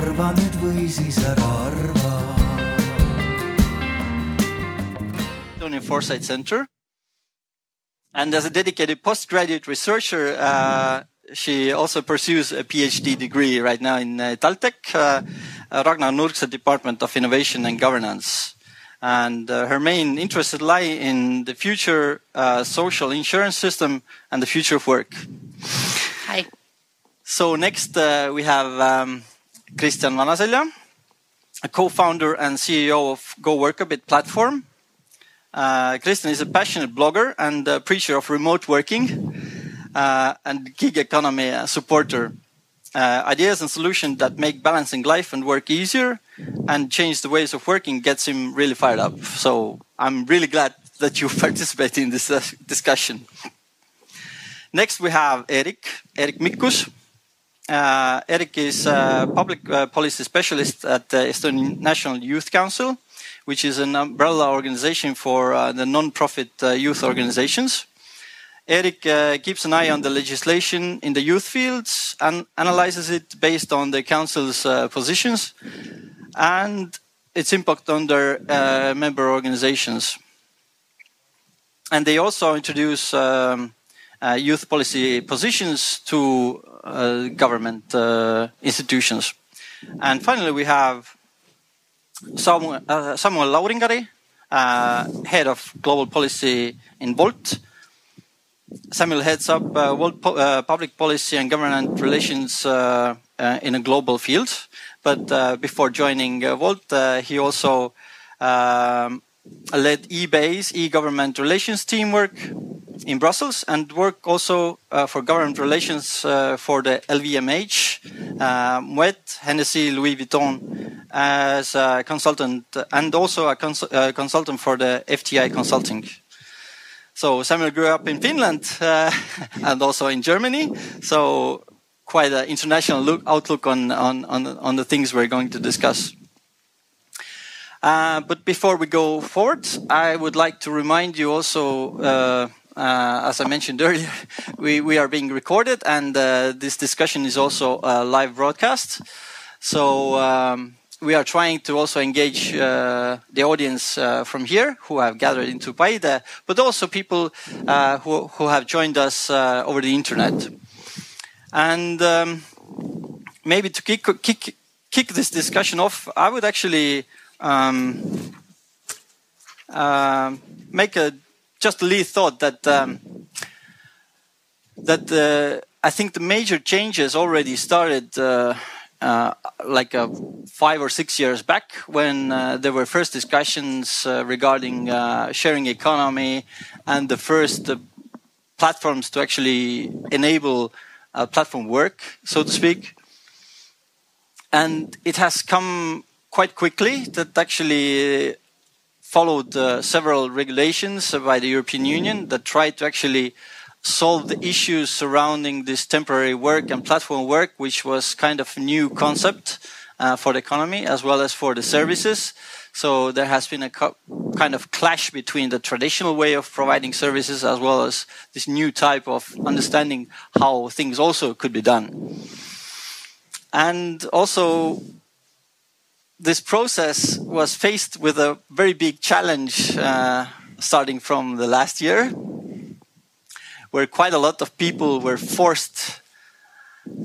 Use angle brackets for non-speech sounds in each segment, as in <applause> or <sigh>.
arva nüüd või siis ära arva. in Foresight Center. And as a dedicated postgraduate researcher, uh, she also pursues a PhD degree right now in uh, TalTech, uh, Ragnar Nurkse Department of Innovation and Governance. And uh, her main interests lie in the future uh, social insurance system and the future of work. Hi. So next uh, we have um, Kristjan Vanaselja, a co-founder and CEO of GoWorkaBit platform. Uh, Christian is a passionate blogger and a preacher of remote working uh, and gig economy supporter. Uh, ideas and solutions that make balancing life and work easier and change the ways of working gets him really fired up. So I'm really glad that you <laughs> participate in this uh, discussion. Next, we have Erik, Erik Mikkus. Uh, Erik is a public uh, policy specialist at the Estonian National Youth Council which is an umbrella organization for uh, the non-profit uh, youth organizations. Erik uh, keeps an eye on the legislation in the youth fields and analyzes it based on the council's uh, positions and its impact on their uh, member organizations. And they also introduce um, youth policy positions to government institutions. And finally, we have Samuel, uh, uh, head of global policy in Wolt. Samuel heads up uh, Wolt po uh, public policy and government relations uh, uh, in a global field. But before joining Wolt, he also um, led eBay's e-government relations teamwork in Brussels and work also uh, for government relations uh, for the LVMH, uh, Moet, Hennessy, Louis Vuitton as a consultant and also a cons uh, consultant for the FTI Consulting. So Samuel grew up in Finland uh, <laughs> and also in Germany. So quite an international look, outlook on, on, on, on the things we're going to discuss. Uh, but before we go forward, I would like to remind you also, uh, uh, as I mentioned earlier, <laughs> we, we are being recorded and uh, this discussion is also a live broadcast. So um, we are trying to also engage uh, the audience uh, from here who have gathered into Paide, but also people who, who have joined us over the internet. And um, maybe to kick, kick, kick this discussion off, I would actually um, uh, make a just lead thought that um, that uh, I think the major changes already started uh, uh like uh, five or six years back when uh, there were first discussions regarding sharing economy and the first platforms to actually enable platform work, so to speak. And it has come quite quickly that actually followed uh, several regulations by the European Union that tried to actually solve the issues surrounding this temporary work and platform work, which was kind of a new concept uh, for the economy as well as for the services. So there has been a kind of clash between the traditional way of providing services as well as this new type of understanding how things also could be done. And also this process was faced with a very big challenge uh, starting from the last year, where quite a lot of people were forced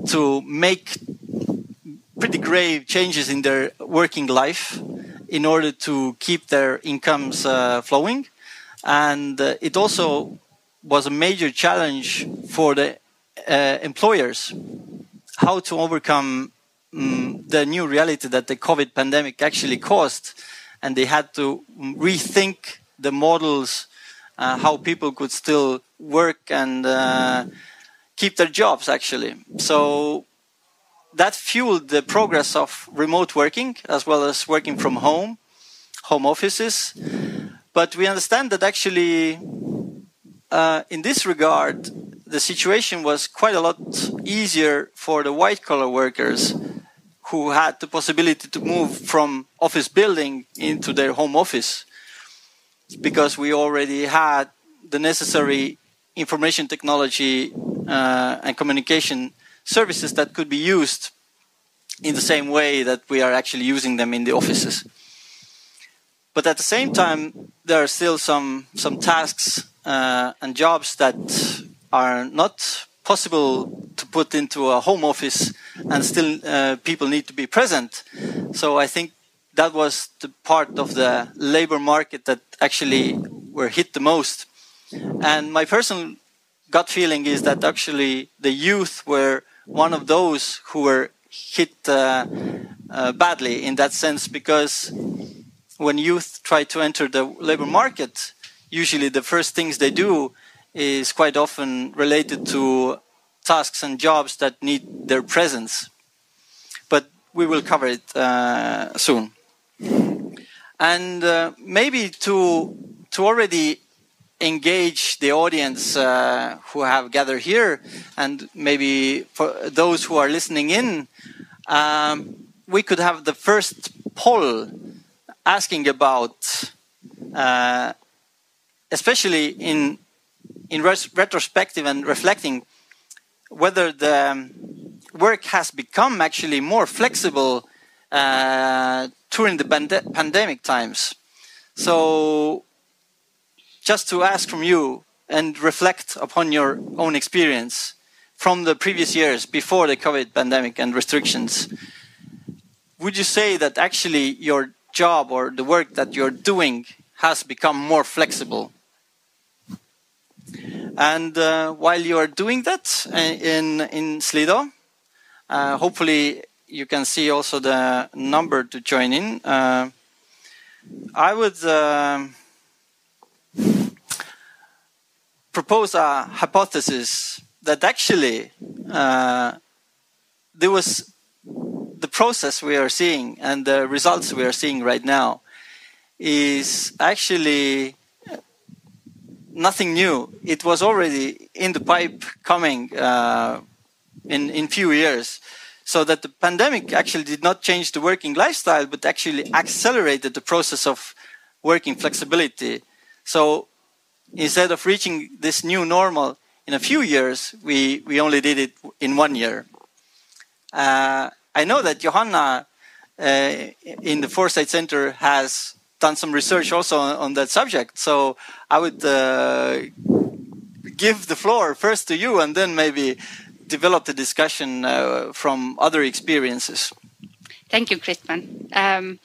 to make pretty grave changes in their working life in order to keep their incomes uh, flowing. And uh, it also was a major challenge for the uh, employers how to overcome um, the new reality that the COVID pandemic actually caused, and they had to rethink the models, uh, how people could still work and uh, keep their jobs actually. So that fueled the progress of remote working as well as working from home, home offices. But we understand that actually, uh, in this regard, the situation was quite a lot easier for the white collar workers who had the possibility to move from office building into their home office because we already had the necessary information technology uh, and communication services that could be used in the same way that we are actually using them in the offices. But at the same time, there are still some some tasks uh, and jobs that are not possible to put into a home office, and still uh, people need to be present. So I think that was the part of the labor market that actually were hit the most. And my personal gut feeling is that actually the youth were one of those who were hit uh, uh, badly in that sense because when youth try to enter the labor market, usually the first things they do is quite often related to tasks and jobs that need their presence. But we will cover it uh, soon. And uh, maybe to to already engage the audience uh, who have gathered here, and maybe for those who are listening in, um, we could have the first poll asking about, uh, especially in in res- retrospective and reflecting, whether the work has become actually more flexible uh, during the pand- pandemic times. So, just to ask from you and reflect upon your own experience from the previous years before the COVID pandemic and restrictions, would you say that actually your job or the work that you're doing has become more flexible? And uh, while you are doing that uh, in in Slido, uh, hopefully you can see also the number to join in. Uh, I would uh, propose a hypothesis that actually uh, there was the process we are seeing and the results we are seeing right now is actually nothing new. It was already in the pipe coming uh, in in few years. So that the pandemic actually did not change the working lifestyle but actually accelerated the process of working flexibility. So instead of reaching this new normal in a few years we, we only did it in one year. Uh, i know that johanna uh, in the foresight center has done some research also on, on that subject so i would uh, give the floor first to you and then maybe develop the discussion uh, from other experiences. Thank you, Kristman. Um,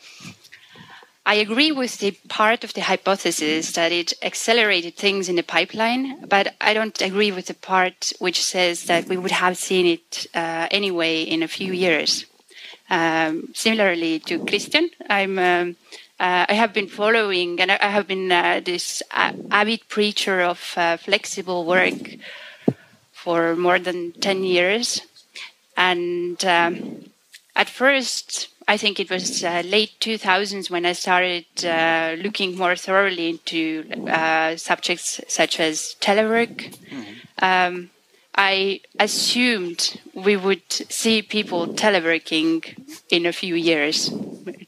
I agree with the part of the hypothesis that it accelerated things in the pipeline, but I don't agree with the part which says that we would have seen it uh, anyway in a few years. Um, similarly to Christian, I'm. Um, uh, I have been following, and I have been uh, this avid preacher of uh, flexible work for more than 10 years. And um, at first, I think it was uh, late 2000s when I started uh, looking more thoroughly into uh, subjects such as telework. Mm-hmm. Um, I assumed we would see people teleworking in a few years,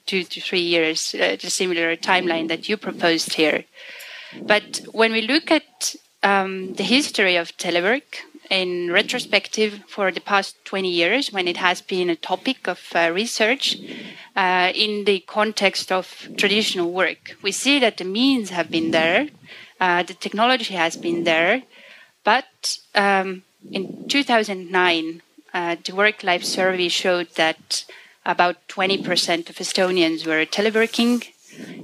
two to three years, uh, a similar timeline that you proposed here. But when we look at um, the history of telework, in retrospective for the past 20 years when it has been a topic of uh, research uh, in the context of traditional work. We see that the means have been there, uh, the technology has been there, but um, in 2009, uh, the Work Life survey showed that about 20% of Estonians were teleworking.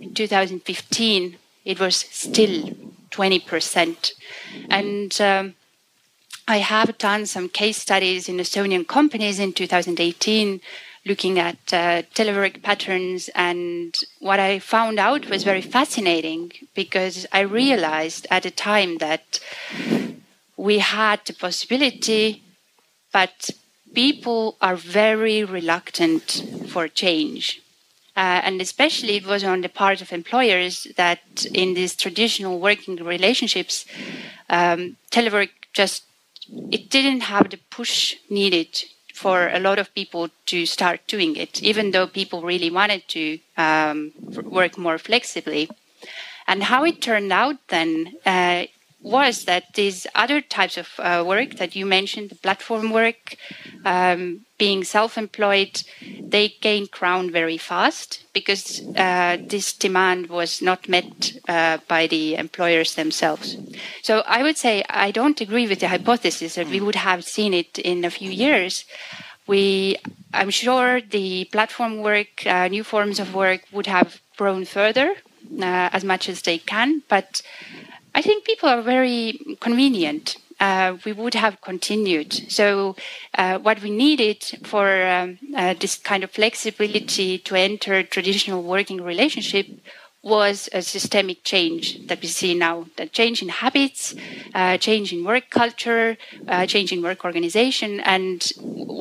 In 2015, it was still 20%. And um, I have done some case studies in Estonian companies in 2018 looking at uh, telework patterns. And what I found out was very fascinating because I realized at the time that we had the possibility, but people are very reluctant for change. Uh, and especially it was on the part of employers that in these traditional working relationships, um, telework just it didn't have the push needed for a lot of people to start doing it, even though people really wanted to um, work more flexibly. And how it turned out then, uh, was that these other types of uh, work that you mentioned, the platform work, um, being self-employed, they gained ground very fast because uh, this demand was not met uh, by the employers themselves. So I would say I don't agree with the hypothesis that we would have seen it in a few years. We, I'm sure the platform work, uh, new forms of work would have grown further uh, as much as they can, but I think people are very convenient. Uh, we would have continued. So, uh, what we needed for um, uh, this kind of flexibility to enter traditional working relationship was a systemic change that we see now the change in habits uh, change in work culture uh, change in work organization and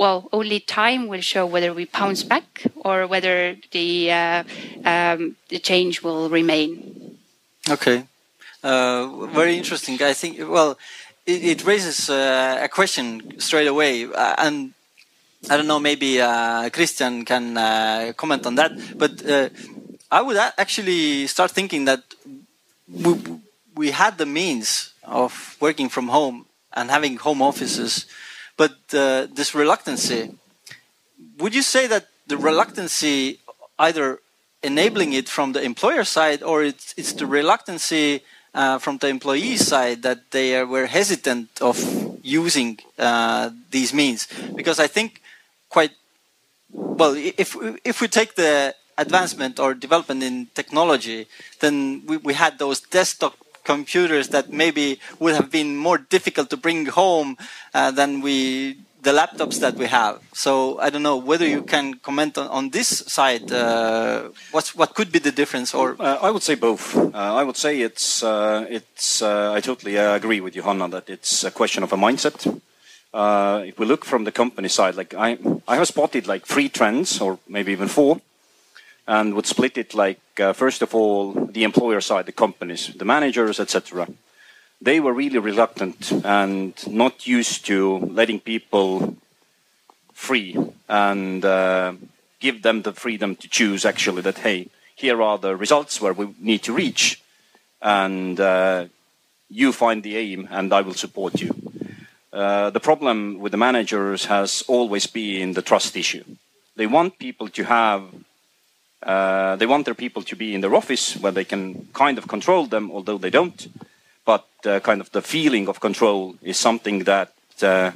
well only time will show whether we bounce back or whether the uh, um, the change will remain okay uh, very interesting. I think, well, it, it raises uh, a question straight away. Uh, and I don't know, maybe uh, Christian can uh, comment on that. But I would actually start thinking that we, we had the means of working from home and having home offices, but this reluctancy, would you say that the reluctancy either enabling it from the employer side or it's, it's the reluctancy uh, from the employee side that they were hesitant of using uh, these means. Because I think quite well if if we take the advancement or development in technology, then we, we had those desktop computers that maybe would have been more difficult to bring home uh, than we the laptops that we have. So I don't know whether you can comment on, on this side. Uh, what's what could be the difference? Or uh, I would say both. Uh, I would say it's uh, it's. Uh, I totally uh, agree with Johanna that it's a question of a mindset. if we look from the company side, like I I have spotted like three trends or maybe even four, and would split it like first of all the employer side, the companies, the managers, etc they were really reluctant and not used to letting people free and uh, give them the freedom to choose actually that hey here are the results where we need to reach and uh, you find the aim and i will support you. Uh, the problem with the managers has always been the trust issue. They want people to have uh, they want their people to be in their office where they can kind of control them although they don't but uh, kind of the feeling of control is something that uh,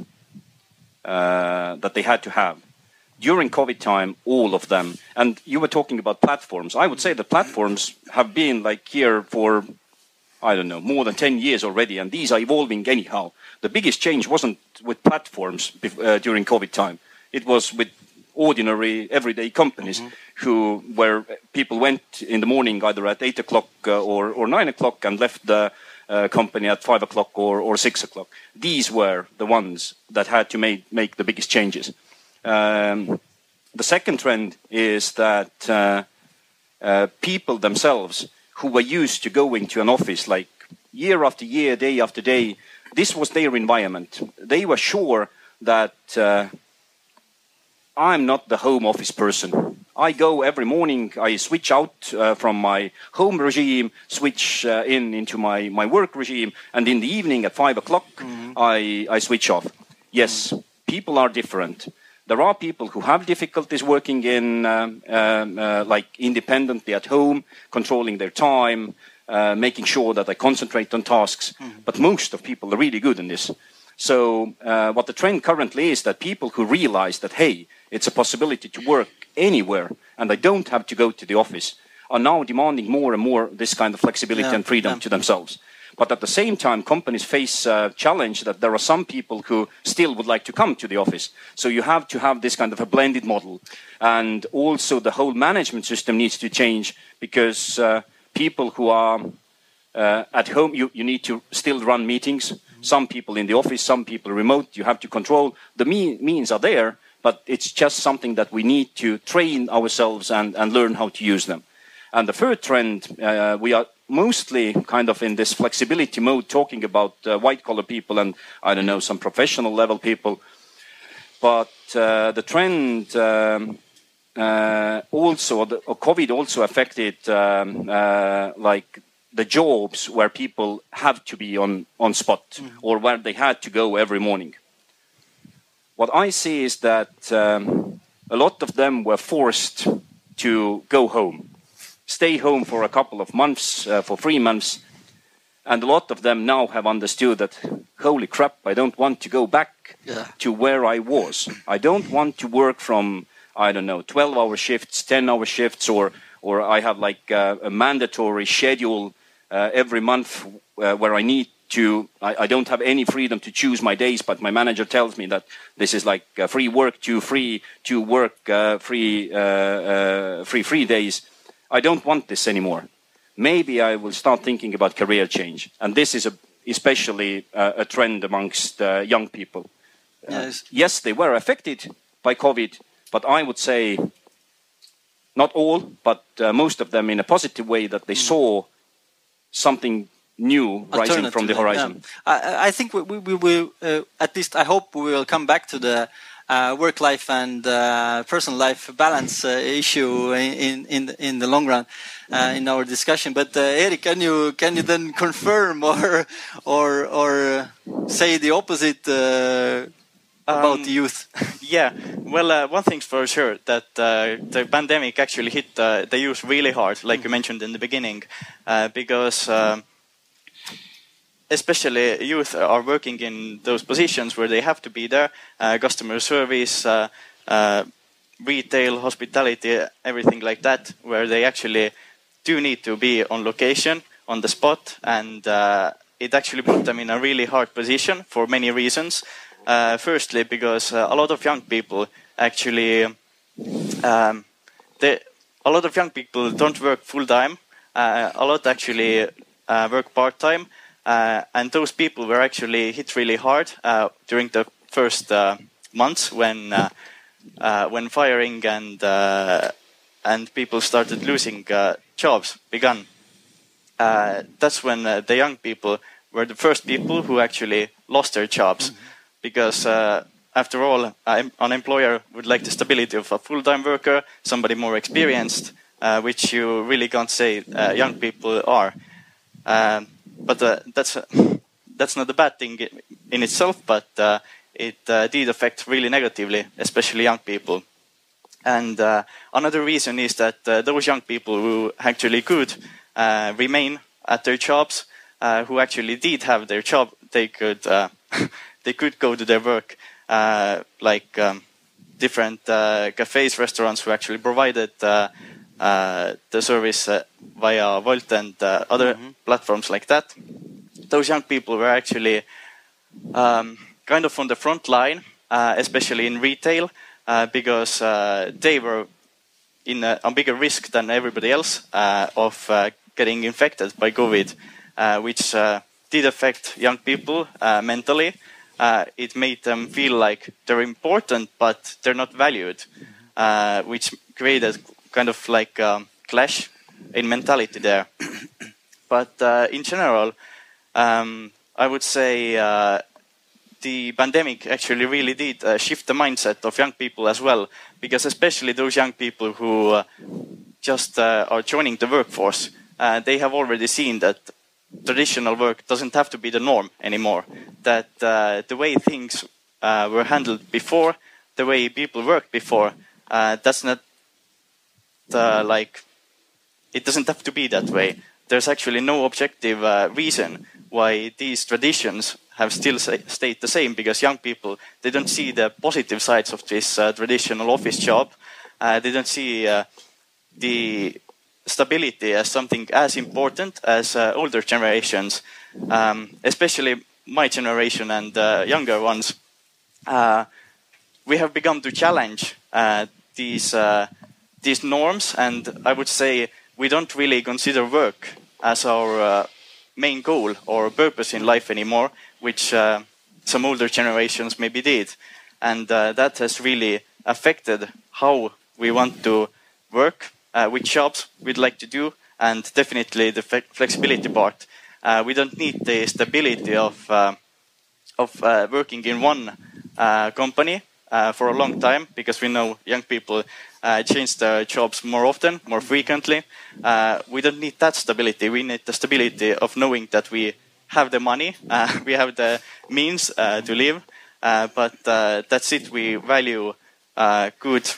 uh, that they had to have during COVID time. All of them, and you were talking about platforms. I would say the platforms have been like here for I don't know more than ten years already, and these are evolving anyhow. The biggest change wasn't with platforms uh, during COVID time. It was with ordinary everyday companies mm -hmm. who where people went in the morning either at eight o'clock uh, or, or nine o'clock and left the uh, company at five o'clock or, or six o'clock. These were the ones that had to make, make the biggest changes. Um, the second trend is that uh, uh, people themselves who were used to going to an office like year after year, day after day, this was their environment. They were sure that uh, I'm not the home office person. I go every morning, I switch out uh, from my home regime, switch uh, in into my, my work regime, and in the evening at five o'clock, mm-hmm. I, I switch off. Yes, people are different. There are people who have difficulties working in um, um, uh, like independently at home, controlling their time, uh, making sure that they concentrate on tasks. Mm-hmm. But most of people are really good in this. So uh, what the trend currently is that people who realize that hey, it's a possibility to work anywhere and I don't have to go to the office are now demanding more and more this kind of flexibility yeah, and freedom yeah. to themselves. But at the same time, companies face a challenge that there are some people who still would like to come to the office. So you have to have this kind of a blended model. And also the whole management system needs to change because uh, people who are uh, at home, you, you need to still run meetings. Some people in the office, some people remote. You have to control. The me means are there, but it's just something that we need to train ourselves and, and learn how to use them. And the third trend, uh, we are mostly kind of in this flexibility mode, talking about uh, white collar people and I don't know some professional level people. But uh, the trend um, uh, also, the, COVID also affected um, uh, like the jobs where people have to be on, on spot mm. or where they had to go every morning. What I see is that um, a lot of them were forced to go home, stay home for a couple of months, uh, for three months. And a lot of them now have understood that, holy crap, I don't want to go back yeah. to where I was. I don't want to work from, I don't know, 12 hour shifts, 10 hour shifts, or, or I have like uh, a mandatory schedule uh, every month uh, where I need to I, I, don't have any freedom to choose my days but my manager tells me that this is like uh, free work to free to work uh, free uh, uh, free free days i don't want this anymore maybe i will start thinking about career change and this is a, especially uh, a trend amongst uh, young people yes. yes they were affected by covid but i would say not all but most of them in a positive way that they mm. saw something new rising from the horizon. I, I, think we, we, will, uh, at least I hope we will come back to the uh, work life and uh, personal life balance uh, issue in, in, in the long run uh, in our discussion. But uh, Erik, can you, can you then confirm <laughs> or, or, or say the opposite? about um, the youth? <laughs> yeah, well, one thing's for sure that the pandemic actually hit the youth really hard, like you mentioned in the beginning, because um, especially youth are working in those positions where they have to be there uh, customer service uh, uh, retail hospitality everything like that where they actually do need to be on location on the spot and uh, it actually put them in a really hard position for many reasons. Uh, firstly because uh, a lot of young people actually um, they, a lot of young people don't work full time. A lot actually work part time uh, and those people were actually hit really hard uh, during the first uh, months when uh, uh, when firing and uh, and people started losing jobs began. that's when the young people were the first people who actually lost their jobs, mm -hmm. because after all, an employer would like the stability of a full-time worker, somebody more experienced, which you really can't say young people are. Um, but uh, that's uh, that's not a bad thing in itself, but uh, it uh, did affect really negatively, especially young people. And uh, another reason is that uh, those young people who actually could remain at their jobs, who actually did have their job, they could <laughs> they could go to their work, like um, different cafes, restaurants who actually provided. Uh, the service uh, via Wolt and uh, other mm-hmm. platforms like that. Those young people were actually um, kind of on the front line, especially in retail, because they were in a, a, bigger risk than everybody else of getting infected by COVID, which did affect young people mentally. Uh, it made them feel like they're important, but they're not valued, uh, which created kind of like um, clash in mentality there. <coughs> but uh, in general, um, I would say uh, the pandemic actually really did uh, shift the mindset of young people as well, because especially those young people who uh, just uh, are joining the workforce, uh, they have already seen that traditional work doesn't have to be the norm anymore. That the way things were handled before, the way people worked before, that's not uh, like it doesn't have to be that way. There's actually no objective uh, reason why these traditions have still stayed the same because young people they don't see the positive sides of this uh, traditional office job. Uh, they don't see uh, the stability as something as important as uh, older generations, um, especially my generation and younger ones. we have begun to challenge these these norms, and I would say we don't really consider work as our uh, main goal or purpose in life anymore, which uh, some older generations maybe did. And uh, that has really affected how we want to work, uh, which jobs we'd like to do, and definitely the flexibility part. Uh, we don't need the stability of, uh, of working in one company for a long time because we know young people uh, change their jobs more often, more frequently. Uh, we don't need that stability. We need the stability of knowing that we have the money, uh, <laughs> we have the means uh, to live, uh, but that's it. We value good,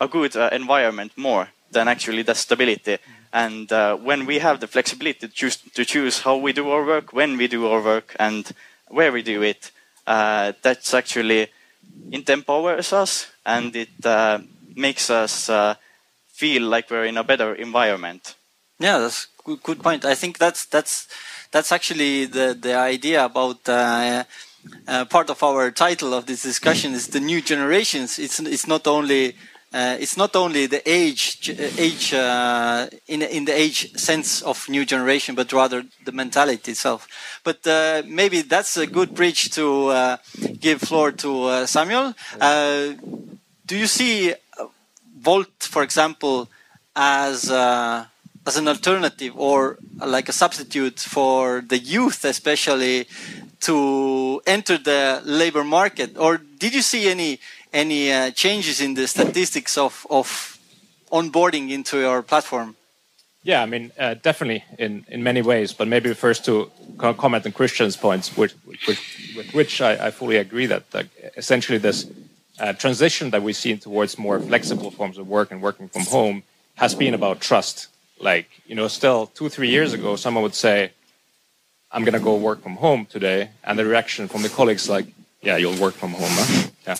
a good environment more than actually the stability. And when we have the flexibility to choose, to choose how we do our work, when we do our work, and where we do it, that's actually it empowers us and it uh, makes us uh, feel like we're in a better environment. Yeah, that's good, good point. I think that's that's that's actually the the idea about. Uh, uh part of our title of this discussion is the new generations. It's it's not only uh, it's not only the age age uh, in in the age sense of new generation, but rather the mentality itself. But uh, maybe that's a good bridge to uh, give floor to uh, Samuel. Uh, do you see Wolt, for example, as as an alternative or like a substitute for the youth, especially to enter the labor market? Or did you see any any uh, changes in the statistics of, of onboarding into your platform? Yeah, I mean, uh, definitely in, in many ways. But maybe first to comment on Christian's points, which, which, with which I, I, fully agree that essentially this uh, transition that we've seen towards more flexible forms of work and working from home has been about trust. Like, you know, still two, three years ago, someone would say, I'm going to go work from home today. And the reaction from the colleagues, like, yeah, you'll work from home. Huh? Yeah.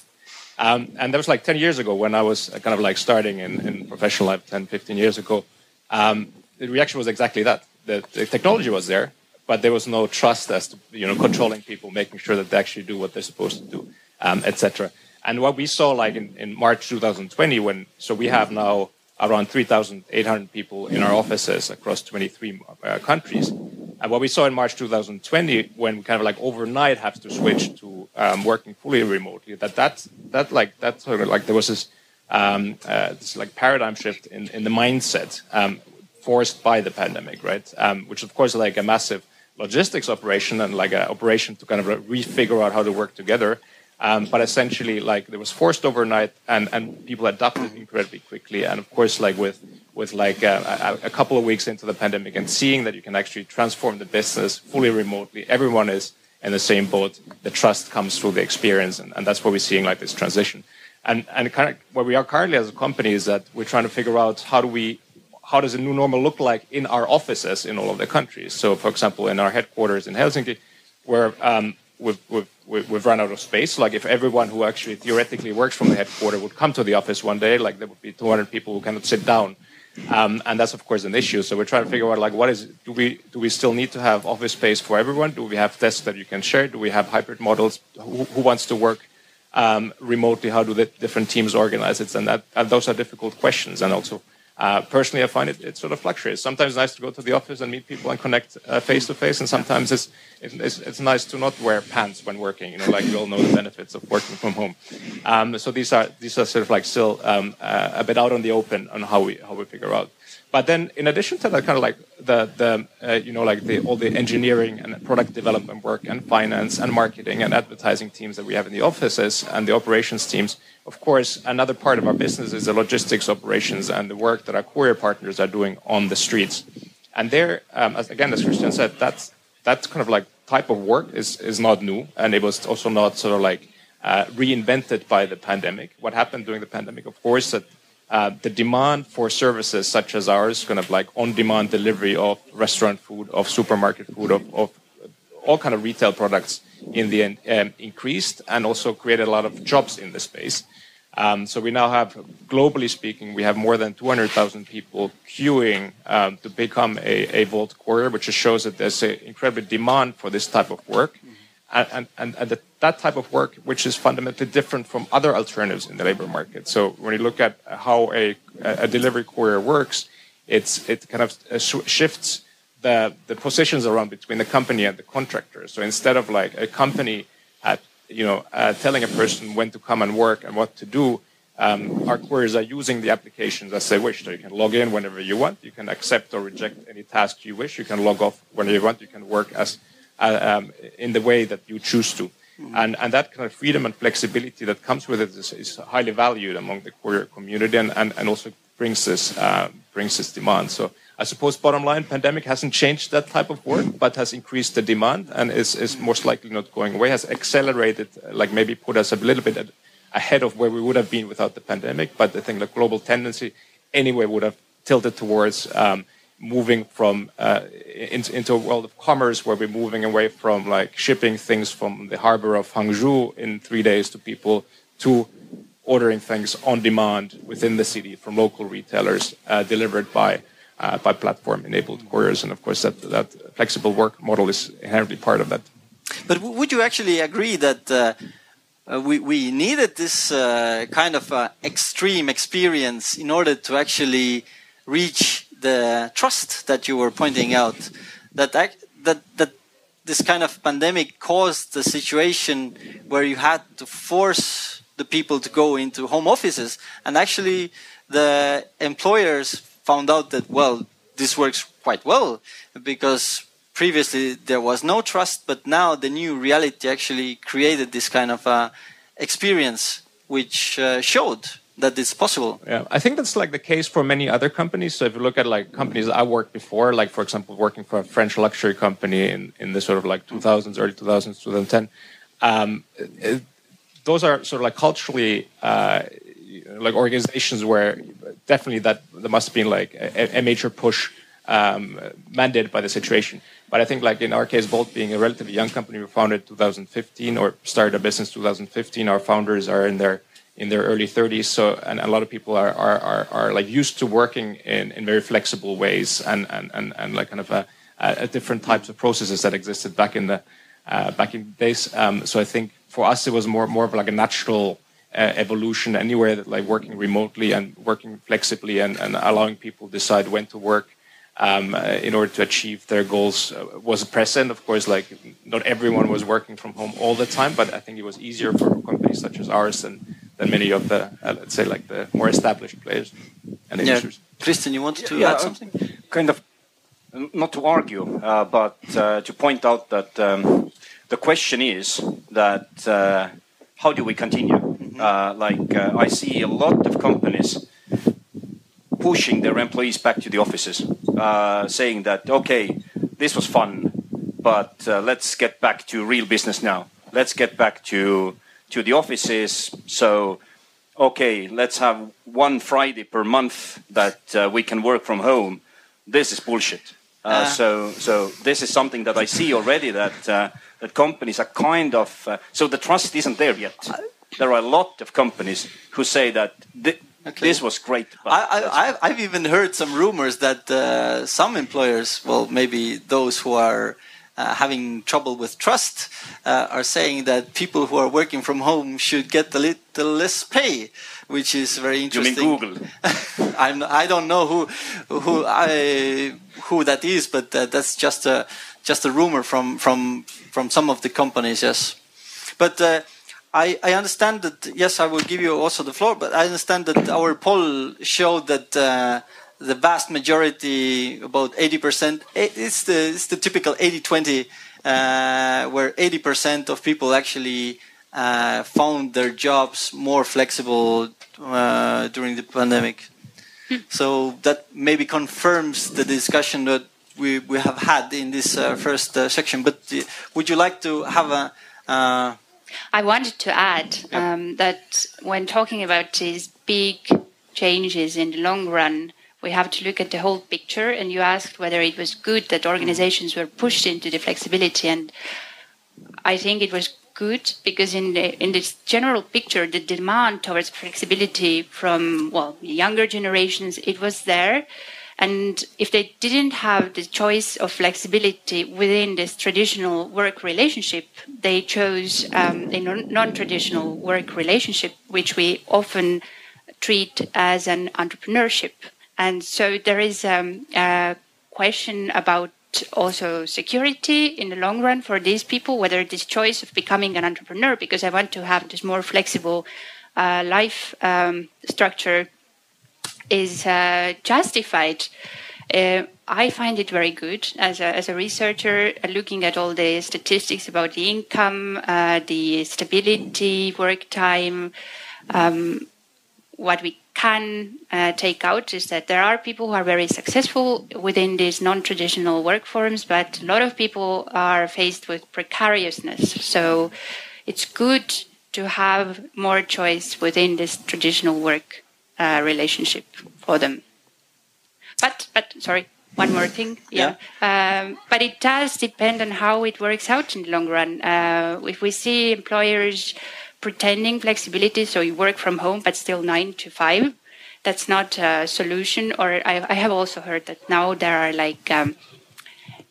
Um, and that was like 10 years ago when I was kind of like starting in, in professional life 10, 15 years ago. Um, the reaction was exactly that. The, the, technology was there, but there was no trust as to, you know, controlling people, making sure that they actually do what they're supposed to do, um, etc. And what we saw like in, in March 2020 when, so we have now around 3,800 people in our offices across 23 uh, countries. And what we saw in March 2020, when we kind of like overnight have to switch to um, working fully remotely, that that that like that sort of like there was this um, uh, this like paradigm shift in, in the mindset um, forced by the pandemic, right? Um, which of course like a massive logistics operation and like an operation to kind of refigure out how to work together. Um, but essentially, like it was forced overnight, and, and people adapted incredibly quickly. And of course, like with with like a, a, couple of weeks into the pandemic, and seeing that you can actually transform the business fully remotely, everyone is in the same boat. The trust comes through the experience, and, and that's what we're seeing like this transition. And and kind of where we are currently as a company is that we're trying to figure out how do we how does a new normal look like in our offices in all of the countries. So, for example, in our headquarters in Helsinki, where um, we've, we've we've run out of space. Like if everyone who actually theoretically works from the headquarters would come to the office one day, like there would be 200 people who cannot sit down. Um, and that's of course an issue. So we're trying to figure out like what is do we do we still need to have office space for everyone? Do we have desks that you can share? Do we have hybrid models? Who, who wants to work um, remotely? How do the different teams organize it? And that and those are difficult questions. And also uh, personally, I find it, it sort of fluctuates. Sometimes it's nice to go to the office and meet people and connect face to face, and sometimes it's, it's, it's nice to not wear pants when working. You know, like we all know the benefits of working from home. Um, so these are these are sort of like still um, uh, a bit out on the open on how we how we figure out. But then, in addition to that, kind of like the the uh, you know like the all the engineering and product development work and finance and marketing and advertising teams that we have in the offices and the operations teams. Of course, another part of our business is the logistics operations and the work that our courier partners are doing on the streets. And there, um, as, again, as Christian said, that's that kind of like type of work is is not new, and it was also not sort of like uh, reinvented by the pandemic. What happened during the pandemic, of course, that uh, the demand for services such as ours, kind of like on-demand delivery of restaurant food, of supermarket food, of, of all kind of retail products in the end um, increased and also created a lot of jobs in the space. Um, so we now have, globally speaking, we have more than 200,000 people queuing um, to become a, a Wolt courier, which just shows that there's an incredible demand for this type of work and, and, and the, that type of work, which is fundamentally different from other alternatives in the labor market. So when you look at how a, a delivery courier works, it's, it kind of uh, shifts the, the positions around between the company and the contractor. So instead of like a company at, you know, uh, telling a person when to come and work and what to do, um, our couriers are using the applications as they wish. So you can log in whenever you want. You can accept or reject any task you wish. You can log off whenever you want. You can work as uh, um, in the way that you choose to. Mm-hmm. And, and that kind of freedom and flexibility that comes with it is, is highly valued among the courier community and, and, and also brings this, uh, brings this demand. So I suppose bottom line, pandemic hasn't changed that type of work, but has increased the demand and is, is most likely not going away, has accelerated, like maybe put us a little bit ahead of where we would have been without the pandemic. But I think the global tendency anyway would have tilted towards um, moving from uh, into, into a world of commerce where we're moving away from like shipping things from the harbor of Hangzhou in three days to people to ordering things on demand within the city from local retailers uh, delivered by uh, by platform enabled couriers. And of course that that flexible work model is inherently part of that. But would you actually agree that uh, uh, we, we needed this uh, kind of extreme experience in order to actually reach the trust that you were pointing out? That that that this kind of pandemic caused the situation where you had to force the people to go into home offices and actually the employers found out that well this works quite well because previously there was no trust but now the new reality actually created this kind of uh, experience which uh, showed that it's possible. Yeah, I think that's like the case for many other companies. So if you look at like companies I worked before, like for example, working for a French luxury company in, in the sort of like 2000s, early 2000s, 2010, um, it, those are sort of like culturally uh, like organizations where definitely that there must have been like a, a major push um, mandated by the situation. But I think like in our case, Wolt being a relatively young company, we founded 2015 or started a business 2015. Our founders are in their in their early 30s. So, and a lot of people are, are, are, are like used to working in, in very flexible ways and, and, and, and like kind of a, a different types of processes that existed back in the, uh, back in days. Um, so I think for us, it was more, more of like a natural uh, evolution anywhere that like working remotely and working flexibly and, and allowing people decide when to work um, uh, in order to achieve their goals uh, was present. Of course, like not everyone was working from home all the time, but I think it was easier for companies such as ours and than many of the, uh, let's say, like the more established players and yeah. industries. Christian, you wanted to yeah, add something? Kind of, not to argue, uh, but uh, to point out that um, the question is that uh, how do we continue? Mm-hmm. Uh, like uh, I see a lot of companies pushing their employees back to the offices, saying that okay, this was fun, but let's get back to real business now. Let's get back to to the offices. So, okay, let's have one Friday per month that uh, we can work from home. This is bullshit. Uh, uh. So, so this is something that I see already that uh, that companies are kind of uh, so the trust isn't there yet. There are a lot of companies who say that. Th- Okay. This was great. I, have even heard some rumors that uh, some employers, well, maybe those who are uh, having trouble with trust uh, are saying that people who are working from home should get a little less pay, which is very interesting. You mean Google? <laughs> I'm, I don't know who who I, who that is, but uh, that's just a just a rumor from from from some of the companies. Yes, but. Uh, I, I, understand that yes, I will give you also the floor, but I understand that our poll showed that uh, the vast majority, about 80%, it's the, it's the typical 80-20, uh, where 80% of people actually uh, found their jobs more flexible uh, during the pandemic. so that maybe confirms the discussion that we, we have had in this uh, first uh, section. But uh, would you like to have a... I wanted to add um, that when talking about these big changes in the long run, we have to look at the whole picture. And you asked whether it was good that organizations were pushed into the flexibility, and I think it was good because in the in this general picture, the demand towards flexibility from well younger generations it was there. And if they didn't have the choice of flexibility within this traditional work relationship, they chose um, a non traditional work relationship, which we often treat as an entrepreneurship. And so there is um, a question about also security in the long run for these people, whether this choice of becoming an entrepreneur, because I want to have this more flexible uh, life um, structure, is uh, justified. Uh, I find it very good as a, as a researcher, uh, looking at all the statistics about the income, uh, the stability, work time. Um, what we can uh, take out is that there are people who are very successful within these non-traditional work forms, but a lot of people are faced with precariousness. So it's good to have more choice within this traditional work uh, relationship for them. But, but sorry, one more thing. Yeah. Um, but it does depend on how it works out in the long run. Uh, if we see employers pretending flexibility, so you work from home but still nine to five, that's not a solution. Or I, I have also heard that now there are like um,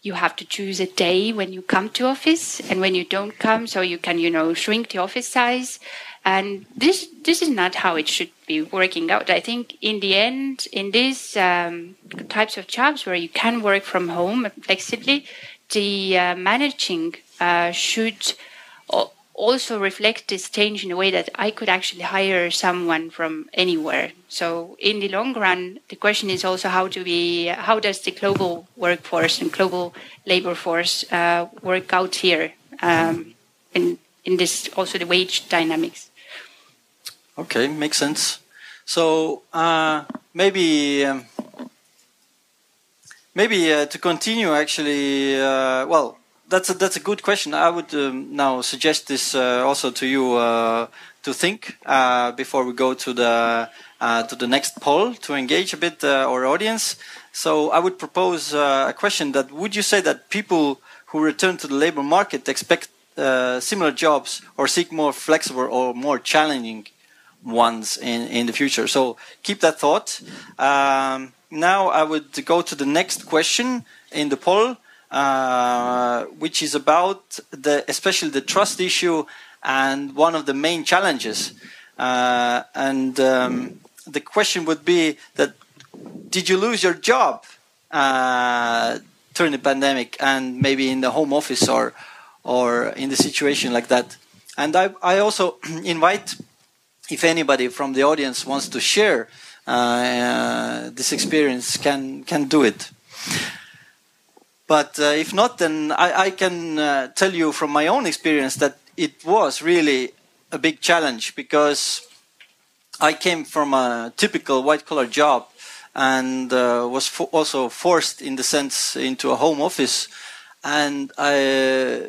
you have to choose a day when you come to office and when you don't come, so you can you know shrink the office size. And this this is not how it should be working out. I think in the end, in these um, types of jobs where you can work from home flexibly, the uh, managing uh, should also reflect this change in a way that I could actually hire someone from anywhere. So in the long run, the question is also how do we, how does the global workforce and global labor force uh, work out here um, in in this also the wage dynamics. Okay, makes sense. So uh, maybe. Um, maybe uh, to continue, actually, uh, well, that's a, that's a good question. I would um, now suggest this uh, also to you uh, to think uh, before we go to the to the next poll to engage a bit our audience. So I would propose a question: that would you say that people who return to the labor market expect similar jobs or seek more flexible or more challenging ones in in the future? So keep that thought. Um, now I would go to the next question in the poll. Uh, which is about the, especially the trust issue and one of the main challenges. Uh, and um, the question would be that did you lose your job uh, during the pandemic and maybe in the home office or or in the situation like that? And I, I also <clears throat> invite if anybody from the audience wants to share uh, this experience, can can do it. But uh, if not, then I, I can uh, tell you from my own experience that it was really a big challenge because I came from a typical white collar job and uh, was fo also forced, in the sense, into a home office. And I,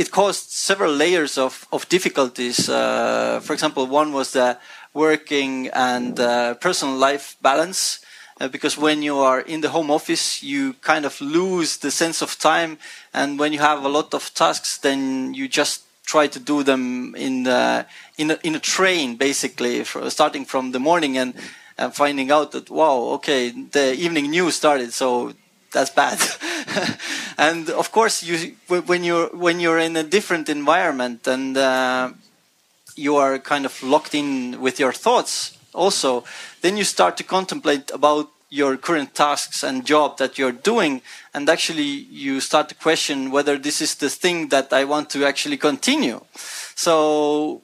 it caused several layers of, of difficulties. Uh, for example, one was the working and uh, personal life balance uh, because when you are in the home office, you kind of lose the sense of time, and when you have a lot of tasks, then you just try to do them in the, in a, in a train, basically, for, starting from the morning and, and finding out that wow, okay, the evening news started, so that's bad. <laughs> and of course, you when you're when you're in a different environment and uh, you are kind of locked in with your thoughts also then you start to contemplate about your current tasks and job that you're doing. And actually you start to question whether this is the thing that i want to actually continue. So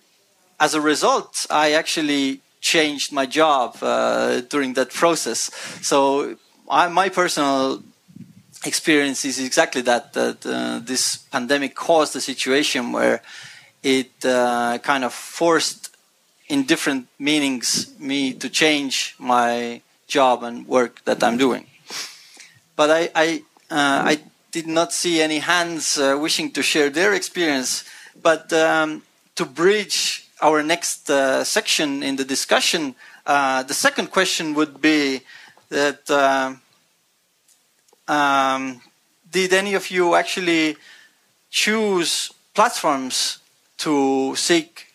as a result i actually changed my job uh, during that process. So I, my personal experience is exactly that that uh, this pandemic caused a situation where it uh, kind of forced in different meanings me to change my job and work that I'm doing. But I, I, uh, I did not see any hands uh, wishing to share their experience. But um, to bridge our next uh, section in the discussion, uh, the second question would be that um, did any of you actually choose platforms to seek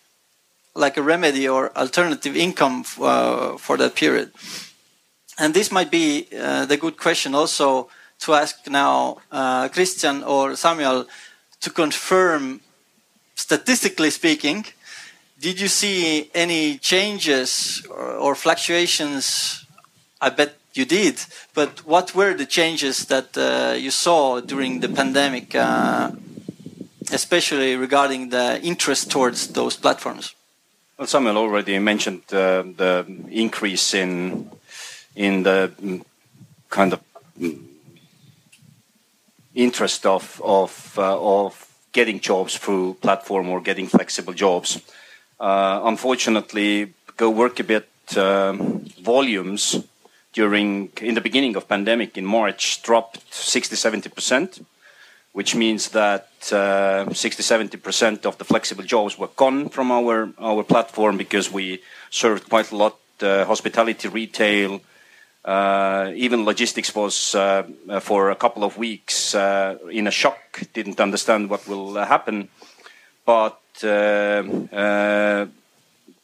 like a remedy or alternative income uh, for that period. And this might be uh, the good question also to ask now uh, Kristjan or Samuel to confirm, statistically speaking, did you see any changes or, or fluctuations? I bet you did, but what were the changes that uh, you saw during the pandemic, uh, especially regarding the interest towards those platforms? Well, Samuel already mentioned uh, the increase in in the mm, kind of interest of of uh, of getting jobs through platform or getting flexible jobs. Uh, unfortunately, GoWorkaBit um, volumes during in the beginning of pandemic in March dropped 60 70 percent, which means that uh, 60 70 percent of the flexible jobs were gone from our our platform because we served quite a lot uh, hospitality, retail, uh, even logistics was uh, for a couple of weeks uh, in a shock, didn't understand what will happen. But uh, uh,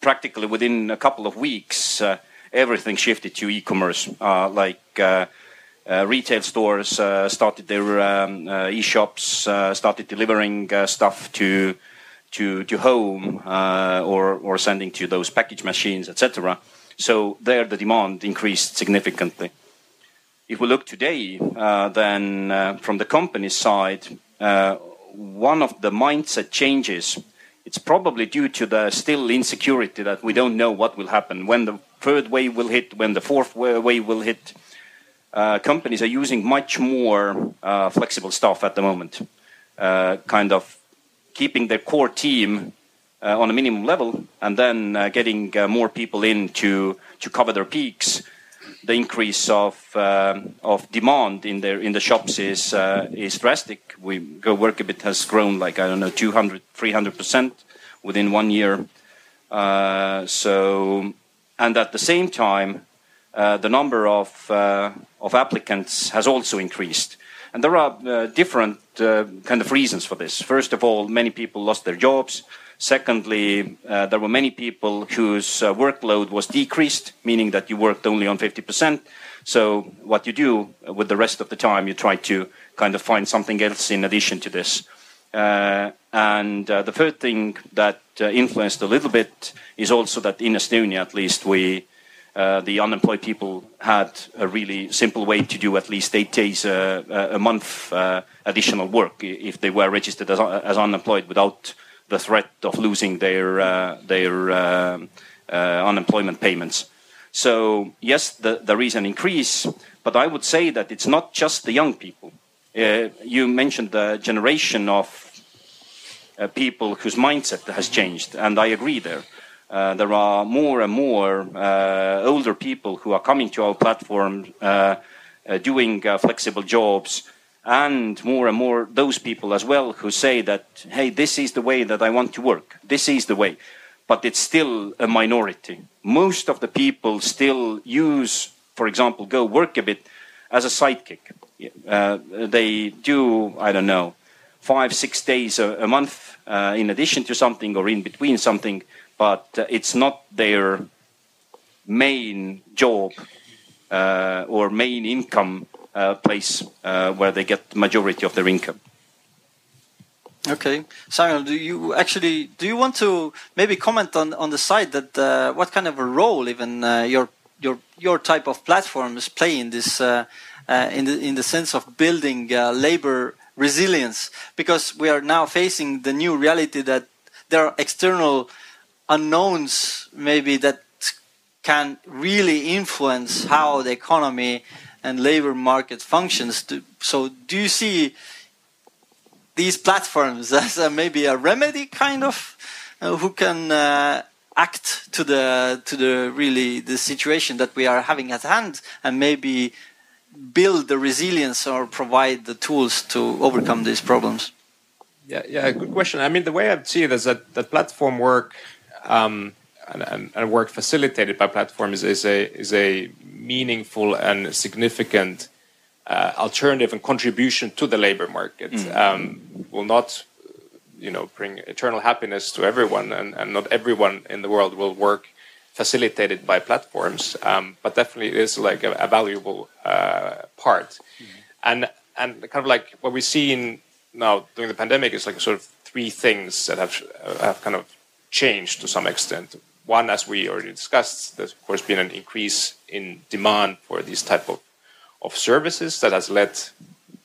practically within a couple of weeks, uh, everything shifted to e-commerce. like retail stores started their um, e-shops, started delivering stuff to to to home or or sending to those package machines, etc. So there the demand increased significantly. If we look today, uh, then uh, from the company side, uh, one of the mindset changes, it's probably due to the still insecurity that we don't know what will happen, when the third wave will hit, when the fourth wave will hit. Uh, companies are using much more uh, flexible stuff at the moment, uh, kind of keeping their core team uh, on a minimum level and then uh, getting uh, more people in to, to cover their peaks. The increase of, of demand in, their, in the shops is, is drastic. We GoWorkaBit has grown like, I don't know, 200, 300% within one year. so, and at the same time, uh, the number of, uh, of applicants has also increased. And there are uh, different kind of reasons for this. First of all, many people lost their jobs. Secondly, uh, there were many people whose uh, workload was decreased, meaning that you worked only on 50%. So what you do with the rest of the time, you try to kind of find something else in addition to this. Uh, and uh, the third thing that uh, influenced a little bit is also that in Estonia, at least, we uh, the unemployed people had a really simple way to do at least eight days a month additional work if they were registered as, as unemployed without the threat of losing their uh, their uh, uh, unemployment payments. So yes, the, there is an increase, but I would say that it's not just the young people. you mentioned the generation of people whose mindset has changed, and I agree there. Uh, there are more and more uh, older people who are coming to our platform uh, doing flexible jobs and more and more those people as well who say that, hey, this is the way that I want to work. This is the way. But it's still a minority. Most of the people still use, for example, GoWorkaBit as a sidekick. Uh, they do, I don't know, five, six days a, a month uh, in addition to something or in between something, but uh, it's not their main job uh, or main income uh, place uh, where they get the majority of their income. Okay, Samuel, do you actually do you want to maybe comment on on the side that uh, what kind of a role even your your your type of platforms play in this in the in the sense of building labor resilience because we are now facing the new reality that there are external unknowns maybe that can really influence how the economy and labor market functions. so, do you see these platforms <laughs> as a, maybe a remedy, kind of, uh, who can uh, act to the to the really the situation that we are having at hand, and maybe build the resilience or provide the tools to overcome these problems? Yeah, yeah, good question. I mean, the way I see it is that that platform work. Um, and, and, and, work facilitated by platforms is a is a meaningful and significant uh, alternative and contribution to the labor market. Mm. Um, will not, you know, bring eternal happiness to everyone, and, and not everyone in the world will work facilitated by platforms. Um, but definitely, it is like a, a valuable uh, part. Mm. And and kind of like what we see in now during the pandemic is like sort of three things that have uh, have kind of changed to some extent. One, as we already discussed, there's of course been an increase in demand for these type of, of services that has led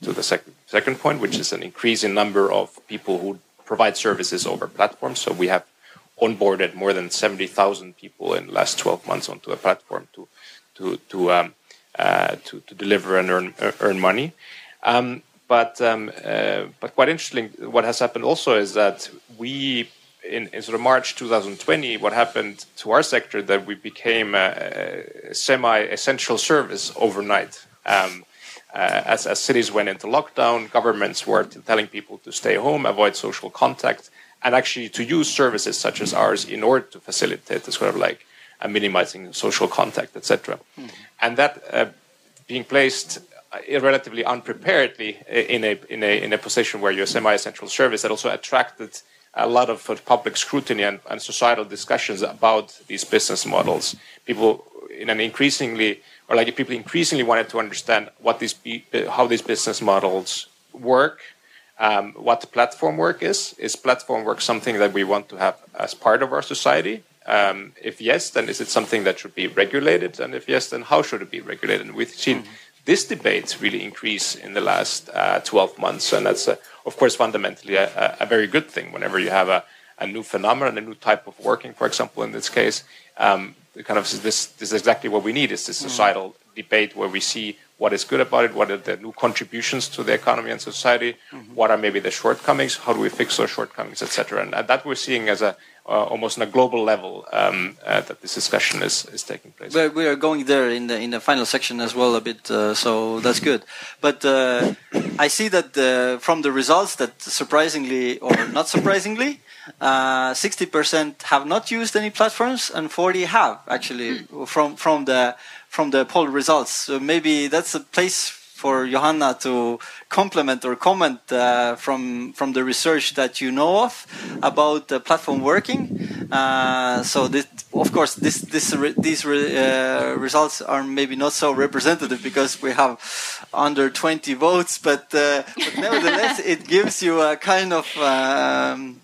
to the sec- second point, which is an increase in number of people who provide services over platforms. So we have onboarded more than 70,000 people in the last 12 months onto a platform to, to, to um, uh, to, to deliver and earn earn money. Um, but um, uh, but quite interesting, what has happened also is that we in, in, sort of March 2020, what happened to our sector that we became a, a semi-essential service overnight. Um, uh, as, as cities went into lockdown, governments were telling people to stay home, avoid social contact, and actually to use services such as ours in order to facilitate this sort of like uh, minimizing social contact, etc. Mm-hmm. And that uh, being placed uh, relatively unpreparedly in a, in a in a position where you're a semi-essential service that also attracted a lot of public scrutiny and, and societal discussions about these business models. People in an increasingly or like people increasingly wanted to understand what these how these business models work um, what platform work is. Is platform work something that we want to have as part of our society? Um, if yes, then is it something that should be regulated? And if yes, then how should it be regulated? And we've seen mm-hmm. this debate really increase in the last uh, 12 months. And that's, uh, of course, fundamentally a, a, very good thing whenever you have a, a, new phenomenon, a new type of working, for example, in this case. Um, kind of this, this is exactly what we need is this mm-hmm. societal. Debate where we see what is good about it, what are the new contributions to the economy and society, mm-hmm. what are maybe the shortcomings, how do we fix those shortcomings, etc. And, and, that we're seeing as a uh, almost on a global level um, uh, that this discussion is, is taking place. Well, we are going there in the in the final section as well a bit, uh, so that's good. But uh, I see that the, from the results that surprisingly or not surprisingly, uh, sixty percent have not used any platforms and forty have actually mm. from from the from the poll results. So maybe that's a place for Johanna to complement or comment uh, from from the research that you know of about the platform working. Uh, so this, of course, this, this these re, uh, results are maybe not so representative because we have under 20 votes, but, uh, but nevertheless, <laughs> it gives you a kind of um,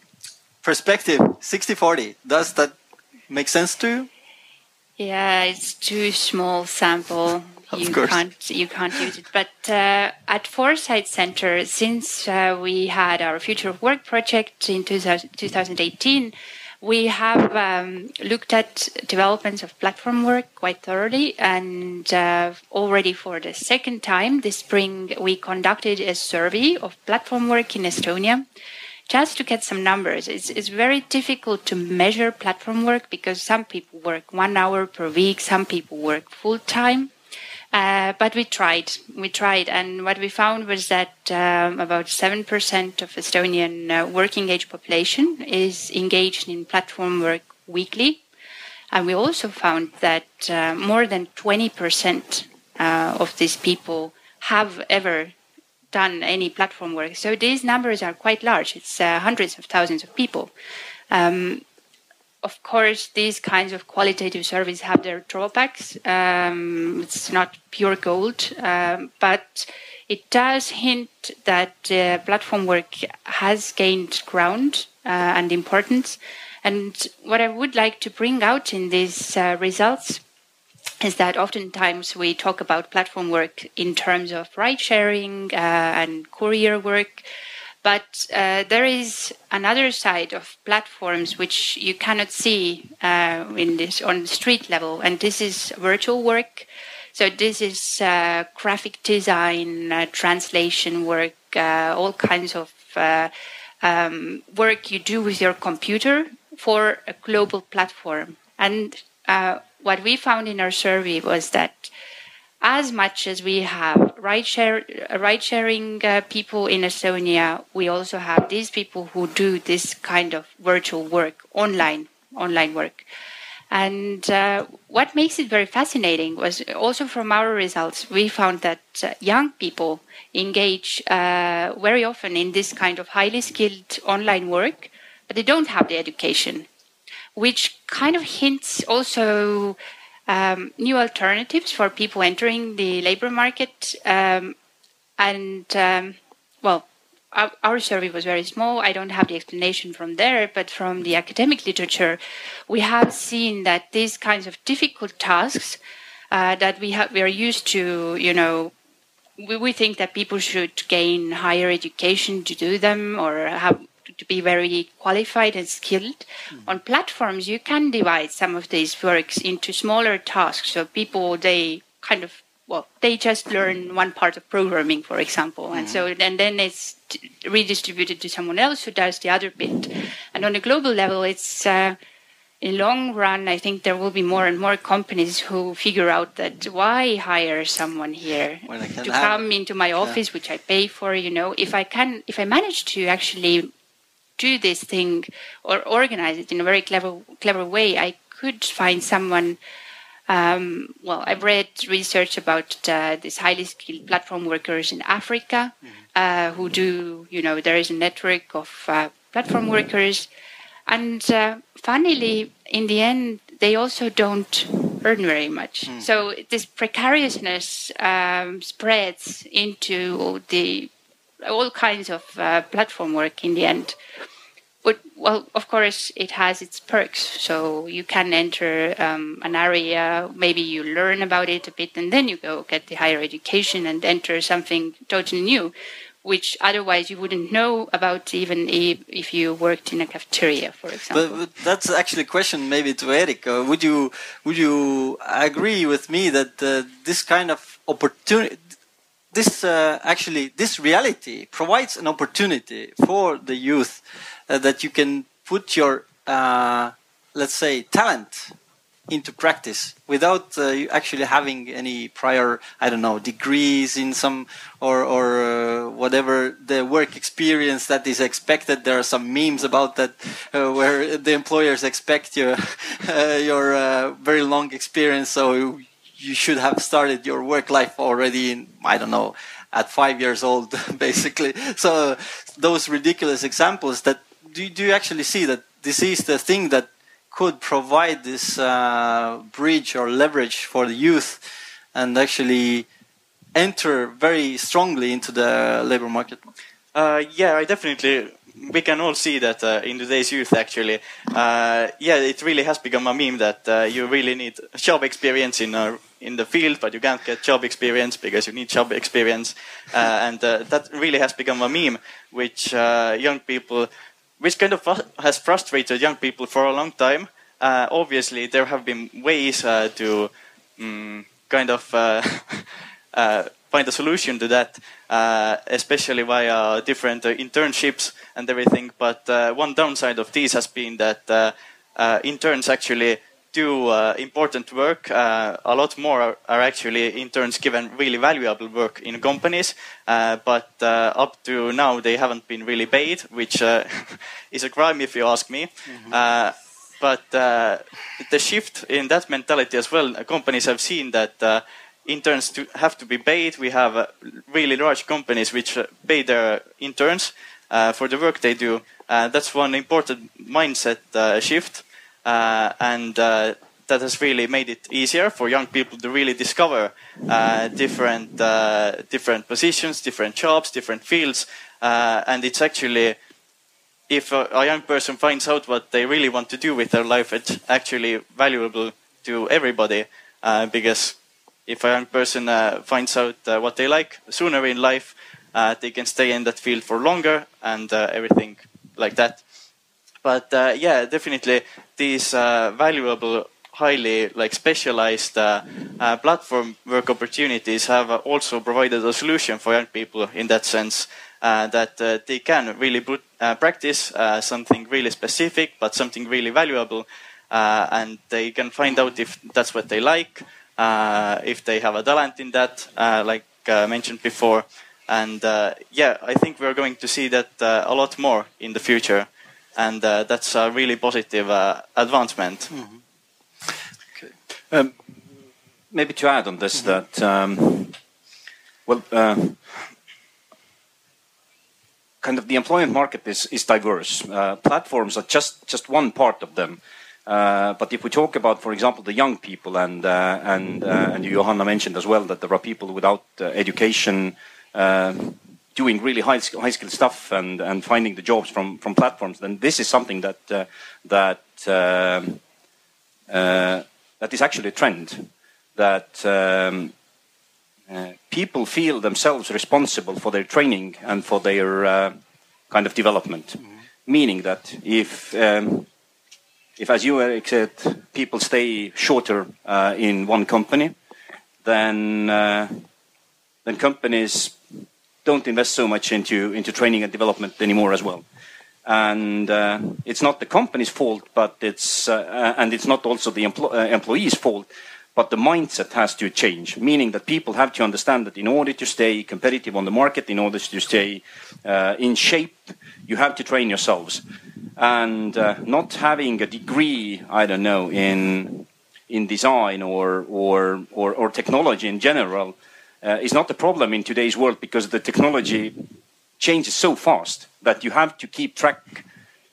perspective. 60-40. Does that make sense to you? Yeah, it's too small sample. <laughs> Of you course. can't you can't use it. But uh, at Foresight Center, since uh, we had our Future of Work project in 2000, 2018, we have um, looked at developments of platform work quite thoroughly, and uh, already for the second time this spring we conducted a survey of platform work in Estonia just to get some numbers. It's, it's very difficult to measure platform work because some people work one hour per week, some people work full time. Uh, but we tried, we tried, and what we found was that um, about 7% of Estonian uh, working age population is engaged in platform work weekly. And we also found that uh, more than 20% uh, of these people have ever done any platform work. So these numbers are quite large. It's uh, hundreds of thousands of people. Um, of course, these kinds of qualitative surveys have their drawbacks. Um, it's not pure gold, um, but it does hint that uh, platform work has gained ground uh, and importance. And what I would like to bring out in these uh, results is that oftentimes we talk about platform work in terms of ride sharing uh, and courier work. But uh, there is another side of platforms which you cannot see uh, in this on the street level, and this is virtual work. So this is uh, graphic design, uh, translation work, uh, all kinds of um, work you do with your computer for a global platform. And what we found in our survey was that as much as we have ride, sharing uh, people in Estonia, we also have these people who do this kind of virtual work, online, online work. And uh, what makes it very fascinating was also from our results, we found that uh, young people engage uh, very often in this kind of highly skilled online work, but they don't have the education which kind of hints also um, new alternatives for people entering the labor market. Um, and um, well, our, our, survey was very small. I don't have the explanation from there, but from the academic literature, we have seen that these kinds of difficult tasks uh, that we have, we are used to, you know, we, we think that people should gain higher education to do them or have to be very qualified and skilled. Mm. On platforms, you can divide some of these works into smaller tasks. So people, they kind of well, they just learn one part of programming, for example, and so and then it's redistributed to someone else who does the other bit. And on a global level, it's uh, in long run. I think there will be more and more companies who figure out that why hire someone here When I can to have- come into my office, which I pay for. You know, if I can, if I manage to actually do this thing or organize it in a very clever clever way, I could find someone. Um, well, I've read research about uh, these highly skilled platform workers in Africa uh, who do, you know, there is a network of uh, platform workers. And uh, funnily, in the end, they also don't earn very much. So this precariousness um, spreads into the all kinds of uh, platform work in the end. But, well, of course, it has its perks. So you can enter um, an area, maybe you learn about it a bit, and then you go get the higher education and enter something totally new, which otherwise you wouldn't know about even if, you worked in a cafeteria, for example. But, but that's actually a question maybe to Erik. Uh, would you would you agree with me that uh, this kind of opportunity, this uh, actually this reality provides an opportunity for the youth uh, that you can put your uh, let's say talent into practice without uh, actually having any prior I don't know degrees in some or or uh, whatever the work experience that is expected. There are some memes about that uh, where the employers expect your <laughs> your very long experience, so you, should have started your work life already in I don't know at five years old <laughs> basically. So those ridiculous examples that do, you- do you actually see that this is the thing that could provide this uh, bridge or leverage for the youth and actually enter very strongly into the labor market. Uh, yeah, I definitely. We can all see that uh, in today's youth, actually. Uh, yeah, it really has become a meme that uh, you really need job experience in uh, in the field, but you can't get job experience because you need job experience, uh, and uh, that really has become a meme, which uh, young people, which kind of has frustrated young people for a long time. Uh, obviously, there have been ways uh, to mm, kind of uh, <laughs> find a solution to that, especially via different internships and everything. But one downside of these has been that interns actually do uh, important work. Uh, a lot more are, are actually interns given really valuable work in companies, uh, but uh, up to now they haven't been really paid, which uh, <laughs> is a crime if you ask me. Uh, but the shift in that mentality as well, companies have seen that interns to have to be paid. We have uh, really large companies which pay their interns uh, for the work they do. That's one important mindset shift, and uh, that has really made it easier for young people to really discover uh, different uh, different positions, different jobs, different fields, uh, and it's actually if a, a young person finds out what they really want to do with their life, it's actually valuable to everybody. Uh, because if a young person uh, finds out uh, what they like sooner in life, uh, they can stay in that field for longer and uh, everything like that. But uh, yeah, definitely these uh, valuable, highly like specialized uh, uh, platform work opportunities have uh, also provided a solution for young people in that sense that they can really put, practice something really specific, but something really valuable, and they can find out if that's what they like, if they have a talent in that, like mentioned before. And uh, yeah, I think we're going to see that uh, a lot more in the future, and uh, that's a really positive uh, advancement. Um, maybe to add on this, that um, well, uh, kind of the employment market is is diverse. Uh, platforms are just just one part of them. Uh, but if we talk about, for example, the young people, and uh, and uh, and Johanna mentioned as well that there are people without uh, education uh, doing really high high skill stuff and and finding the jobs from from platforms, then this is something that uh, that. um uh, that is actually a trend that um, uh, people feel themselves responsible for their training and for their uh, kind of development. Meaning that if, um, if as you Erik said, people stay shorter uh, in one company, then uh, then companies don't invest so much into into training and development anymore as well. And uh, it's not the company's fault, but it's uh, and it's not also the empl- uh, employee's fault. But the mindset has to change, meaning that people have to understand that in order to stay competitive on the market, in order to stay uh, in shape, you have to train yourselves. And uh, not having a degree, I don't know, in in design or or or, or technology in general uh, is not the problem in today's world because the technology changes so fast that you have to keep track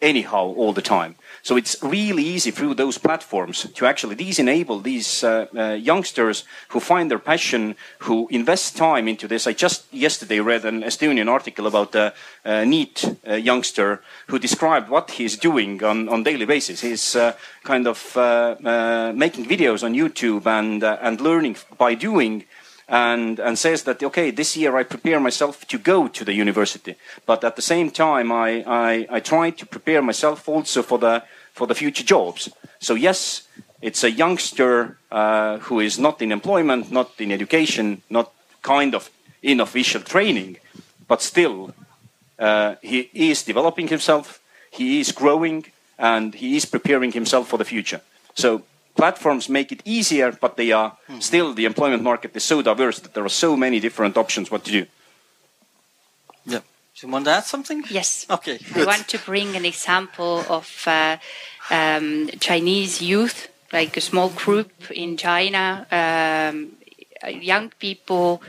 anyhow all the time. So it's really easy through those platforms to actually these enable these uh, uh, youngsters who find their passion, who invest time into this. I just yesterday read an Estonian article about a, a NEET uh, youngster who described what he's doing on on daily basis. He's uh, kind of uh, uh, making videos on YouTube and and learning by doing and, and says that, okay, this year I prepare myself to go to the university. But at the same time, I, I, I try to prepare myself also for the, for the future jobs. So yes, it's a youngster uh, who is not in employment, not in education, not kind of in official training, but still uh, he is developing himself, he is growing, and he is preparing himself for the future. So platforms make it easier, but they are mm. still the employment market is so diverse that there are so many different options what to do. Yeah. Do you want to add something? Yes. Okay. Good. I want to bring an example of uh, um, Chinese youth, like a small group in China, um, young people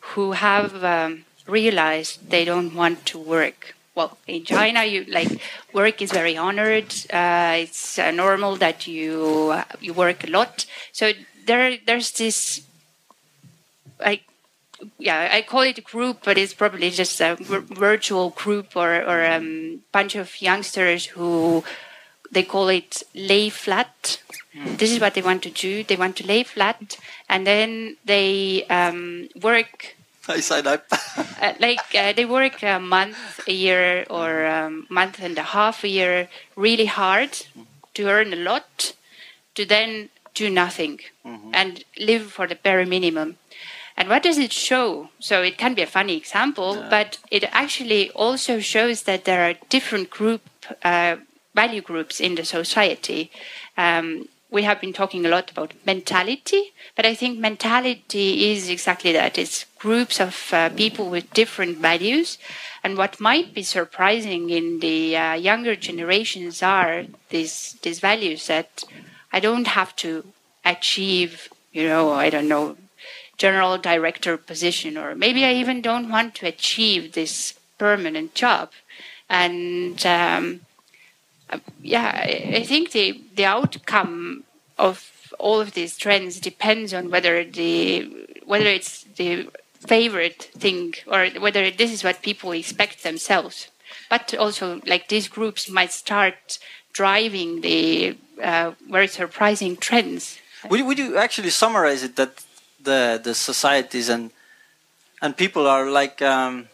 who have um, realized they don't want to work well in china you like work is very honored. Uh, it's uh, normal that you uh, you work a lot. So there there's this like yeah i call it a group but it's probably just a virtual group or or a um, bunch of youngsters who they call it lay flat. Mm. this is what they want to do. They want to lay flat and then they um, work I sign up. <laughs> uh, like uh, they work a month, a year, or a month and a half a year, really hard to earn a lot, to then do nothing mm-hmm. and live for the bare minimum. And what does it show? So it can be a funny example, yeah. but it actually also shows that there are different group uh, value groups in the society. Um, we have been talking a lot about mentality, but I think mentality is exactly that. It's groups of uh, people with different values. And what might be surprising in the uh, younger generations are these, these values that I don't have to achieve, you know, I don't know, general director position, or maybe I even don't want to achieve this permanent job. And um, yeah, I think the the outcome of all of these trends depends on whether the whether it's the favorite thing or whether this is what people expect themselves. But also, like these groups might start driving the uh, very surprising trends. Would, would you actually summarize it that the the societies and and people are like um,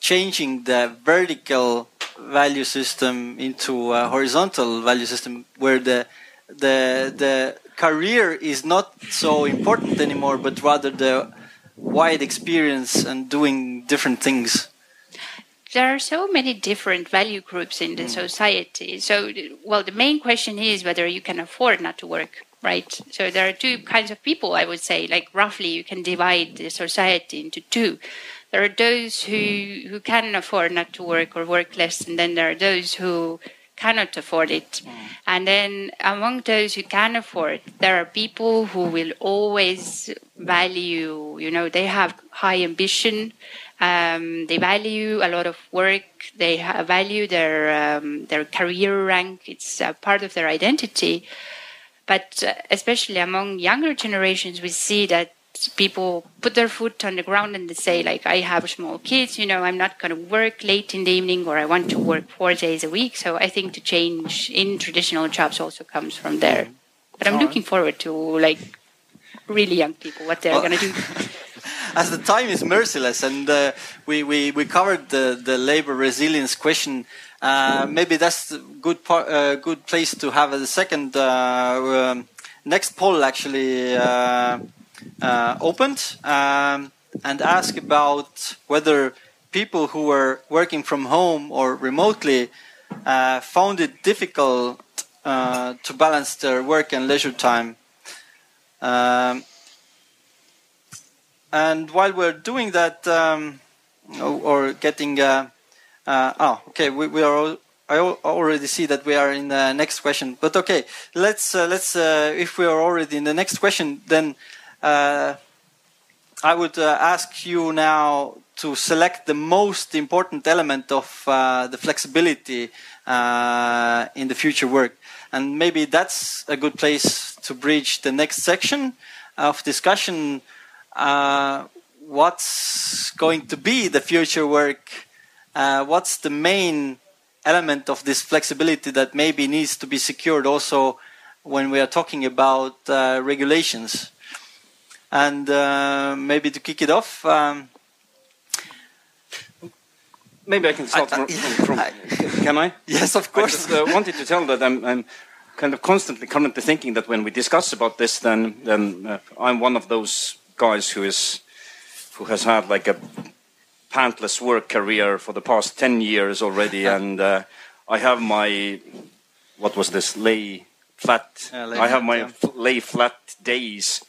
changing the vertical value system into a horizontal value system where the the the career is not so important anymore but rather the wide experience and doing different things. There are so many different value groups in the mm. society. So well the main question is whether you can afford not to work right? So there are two kinds of people i would say. Like roughly you can divide the society into two there are those who who can afford not to work or work less, and then there are those who cannot afford it. And then among those who can afford, there are people who will always value, you know, they have high ambition, um, they value a lot of work, they value their, um, their career rank, it's a part of their identity. But uh, especially among younger generations, we see that people put their foot on the ground and they say like i have small kids you know i'm not going to work late in the evening or i want to work four days a week. So i think the change in traditional jobs also comes from there. But i'm looking forward to like really young people what they're well, going to do. <laughs> as the time is merciless and uh, we, we, we covered the, the labor resilience question uh, maybe that's a good part, uh, good place to have a second uh, um, next poll actually uh, opened um, and ask about whether people who were working from home or remotely uh, found it difficult uh, to balance their work and leisure time. Um, and while we're doing that, um, or, or getting, uh, uh, oh, okay, we, we are. I already see that we are in the next question, but okay, let's uh, let's. Uh, if we are already in the next question, then uh, I would uh, ask you now to select the most important element of uh, the flexibility uh, in the future work, and maybe that's a good place to bridge the next section of discussion uh, what's going to be the future work? Uh, what's the main element of this flexibility that maybe needs to be secured also when we are talking about regulations? And uh, maybe to kick it off, um, Maybe I can start I- I- from, from I- Can I? <laughs> yes, of course. I just uh, wanted to tell that I'm, I'm kind of constantly currently thinking that when we discuss about this, then then uh, I'm one of those guys who is who has had like a pantless work career for the past ten years already, and uh, I have my what was this lay flat? Lay I have my yeah. f- lay flat days.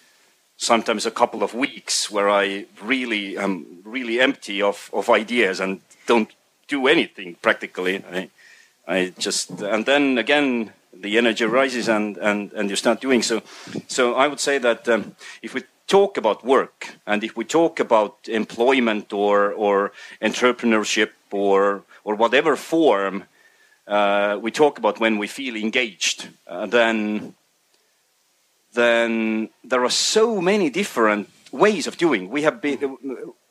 Sometimes a couple of weeks where I really am really empty of, of ideas and don't do anything practically. I, I just and then again the energy rises and, and, and you start doing so. So I would say that um, if we talk about work and if we talk about employment or or entrepreneurship or or whatever form uh, we talk about when we feel engaged, uh, then then there are so many different ways of doing. We have been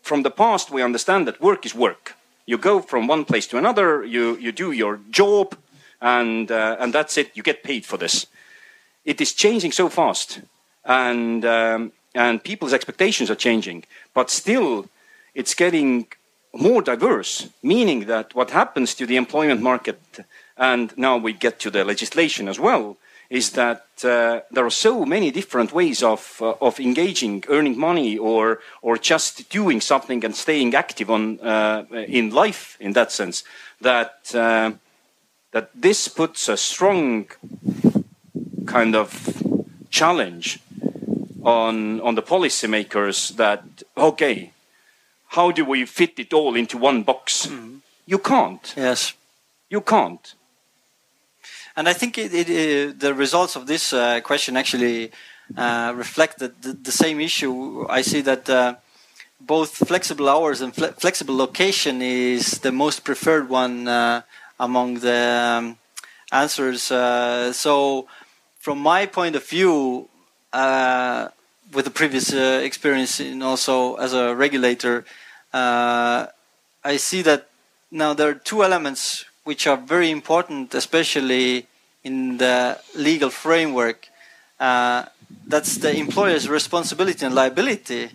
from the past. We understand that work is work. You go from one place to another. You you do your job, and uh, and that's it. You get paid for this. It is changing so fast, and um, and people's expectations are changing. But still, it's getting more diverse. Meaning that what happens to the employment market, and now we get to the legislation as well, is that uh, there are so many different ways of uh, of engaging, earning money, or or just doing something and staying active on uh, in life. In that sense, that uh, that this puts a strong kind of challenge on on the policymakers. That okay, how do we fit it all into one box? You can't. yes. You can't. And I think it, it, uh, the results of this uh, question actually uh, reflect the, the, the same issue. I see that both flexible hours and fle- flexible location is the most preferred one uh, among the um, answers. Uh, so, from my point of view, uh, with the previous experience and also as a regulator, I see that now there are two elements which are very important, especially in the legal framework. Uh, that's the employer's responsibility and liability,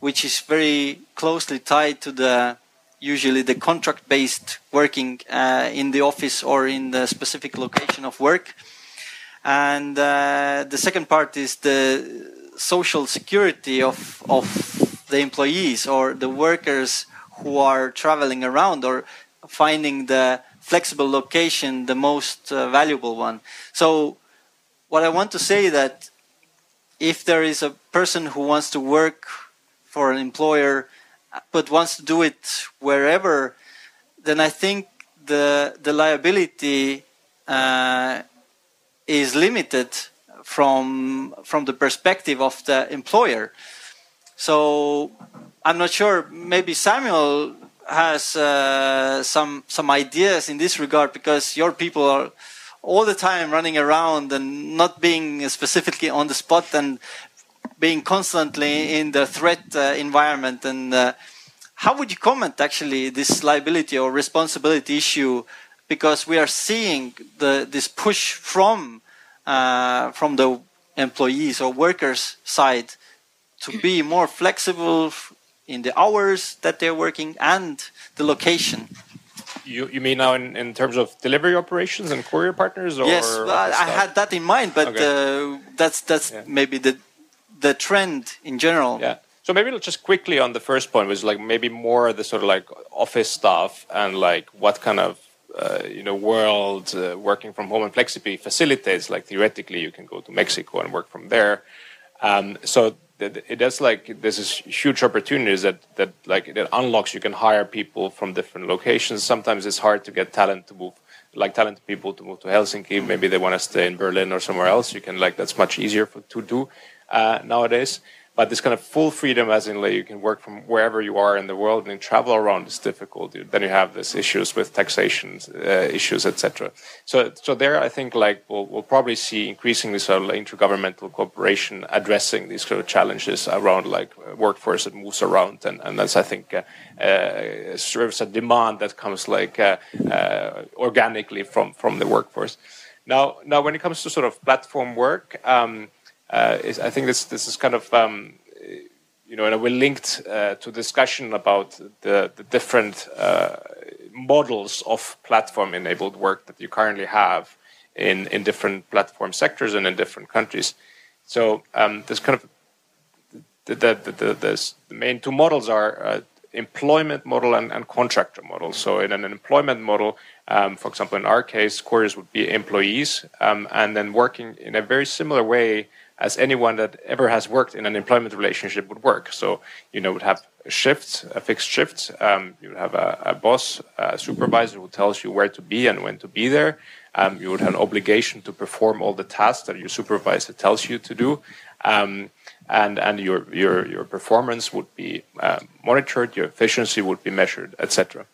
which is very closely tied to the usually the contract-based working uh, in the office or in the specific location of work. And uh, the second part is the social security of of the employees or the workers who are traveling around or finding the flexible location the most uh, valuable one. So, what I want to say that if there is a person who wants to work for an employer but wants to do it wherever, then I think the the liability uh, is limited from from the perspective of the employer. So I'm not sure. Maybe Samuel has uh, some some ideas in this regard because your people are all the time running around and not being specifically on the spot and being constantly in the threat uh, environment. And uh, how would you comment actually this liability or responsibility issue? Because we are seeing the this push from uh, from the employees or workers side to be more flexible in the hours that they're working and the location. You, you mean now in, in terms of delivery operations and courier partners? Or yes, well, I, I had that in mind, but Okay. uh, that's that's Yeah. maybe the the trend in general. Yeah. So maybe just quickly on the first point was like maybe more the sort of like office stuff and like what kind of uh, you know world uh, working from home and flexibility facilitates. Like theoretically, you can go to Mexico and work from there. Um, so it does like there's this huge opportunities that that like it unlocks. You can hire people from different locations. Sometimes it's hard to get talent to move like talented people to move to Helsinki. Maybe they want to stay in Berlin or somewhere else. You can like that's much easier for, to do uh, nowadays. But this kind of full freedom, as in like you can work from wherever you are in the world and then travel around is difficult. Then you have these issues with taxation uh, issues, etc. So, so there, I think like we'll, we'll probably see increasingly sort of intergovernmental cooperation addressing these sort of challenges around like workforce that moves around, and, and that's I think uh, uh, serves a demand that comes like uh, uh, organically from from the workforce. Now, now when it comes to sort of platform work. Um, uh, is, I think this this is kind of um, you know, and we're linked uh, to discussion about the, the different uh, models of platform-enabled work that you currently have in in different platform sectors and in different countries. So um, this kind of the the, the, the, the main two models are uh, employment model and, and, contractor model. So in an employment model, um, for example, in our case, couriers would be employees um, and then working in a very similar way as anyone that ever has worked in an employment relationship would work. So, you know, would have shifts, a fixed shift. Um, you would have a, a, boss, a supervisor who tells you where to be and when to be there. Um, you would have an obligation to perform all the tasks that your supervisor tells you to do. Um, and and your, your, your performance would be uh, monitored, your efficiency would be measured, etc.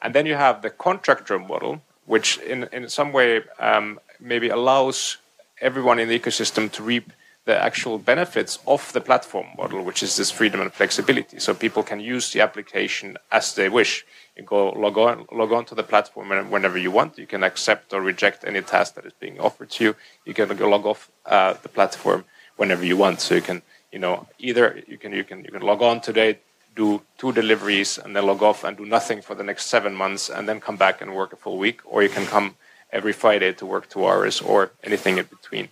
And then you have the contractor model, which in, in some way um, maybe allows everyone in the ecosystem to reap the actual benefits of the platform model, which is this freedom and flexibility. So people can use the application as they wish. You go log on, log on to the platform whenever you want. You can accept or reject any task that is being offered to you. You can log off uh, the platform whenever you want. So you can, you know, either you can you can you can log on today, do two deliveries, and then log off and do nothing for the next seven months, and then come back and work a full week, or you can come every Friday to work two hours or anything in between.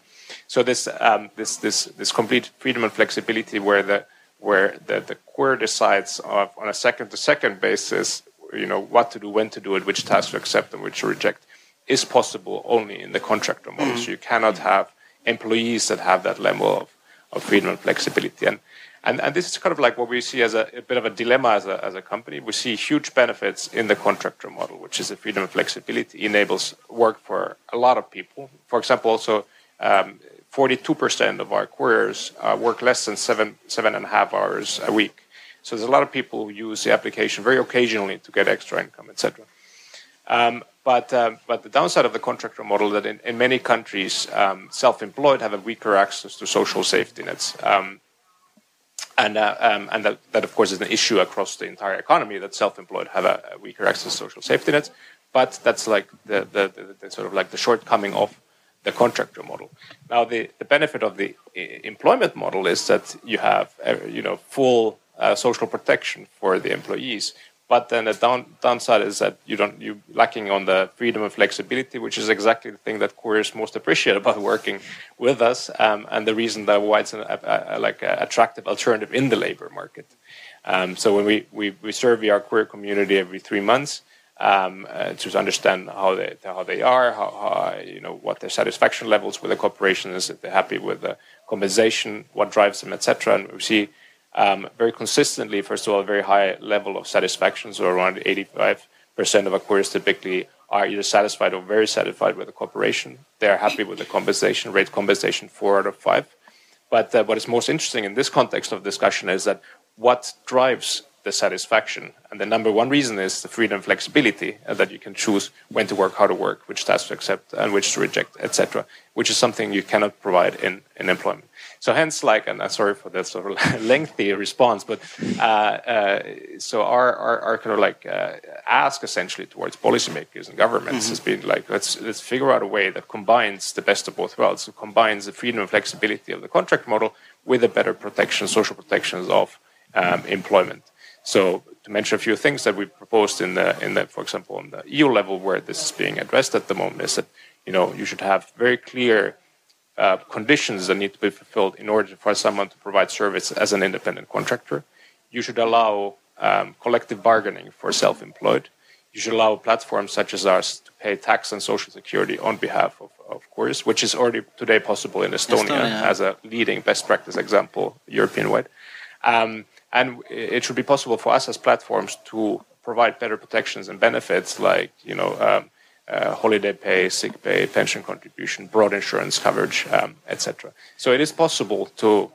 So this um, this this this complete freedom and flexibility, where the where the, the courier decides of, on a second to second basis, you know what to do, when to do it, which tasks to accept and which to reject, is possible only in the contractor model. Mm-hmm. So you cannot have employees that have that level of, of freedom and flexibility. And, and and this is kind of like what we see as a, a, bit of a dilemma as a, as a company. We see huge benefits in the contractor model, which is the freedom and flexibility enables work for a lot of people. For example, also um, 42% of our couriers uh, work less than seven, seven and a half hours a week. So there's a lot of people who use the application very occasionally to get extra income, etc. Um, but, uh, but the downside of the contractor model that in, in many countries, um, self-employed have a weaker access to social safety nets. Um, and, uh, um, and that, that, of course, is an issue across the entire economy that self-employed have a, a weaker access to social safety nets. But that's like the, the, the, the sort of like the shortcoming of the contractor model. Now, the, the benefit of the employment model is that you have uh, you know full uh, social protection for the employees. But then the down, downside is that you don't you lacking on the freedom and flexibility, which is exactly the thing that couriers most appreciate about working with us, um, and the reason that why it's an a, a, like an attractive alternative in the labor market. Um, so when we, we, we survey our courier community every three months, um, uh, to understand how they how they are, how, how, you know what their satisfaction levels with the corporation is, if they're happy with the compensation, what drives them, etc. And we see um, very consistently, first of all, a very high level of satisfaction, so around 85 percent of our couriers typically are either satisfied or very satisfied with the corporation. They are happy with the compensation rate, compensation four out of five. But uh, what is most interesting in this context of discussion is that what drives the satisfaction. And the number one reason is the freedom and flexibility uh, that you can choose when to work, how to work, which tasks to accept and which to reject, etc., which is something you cannot provide in, in employment. So hence, like, and I'm sorry for that sort of <laughs> lengthy response, but uh, uh, so our, our, our, kind of like uh, ask essentially towards policymakers and governments mm-hmm. has been like, let's let's figure out a way that combines the best of both worlds, so combines the freedom and flexibility of the contract model with the better protection, social protections of um, employment. So to mention a few things that we proposed in the in the for example on the EU level where this is being addressed at the moment is that you know you should have very clear uh, conditions that need to be fulfilled in order for someone to provide service as an independent contractor. You should allow um, collective bargaining for self-employed. You should allow platforms such as ours to pay tax and social security on behalf of, of course, which is already today possible in Estonia, Estonia. as a leading best practice example European-wide. Um, and it should be possible for us as platforms to provide better protections and benefits like you know um, uh, holiday pay, sick pay, pension contribution, broad insurance coverage, um, etc. So it is possible to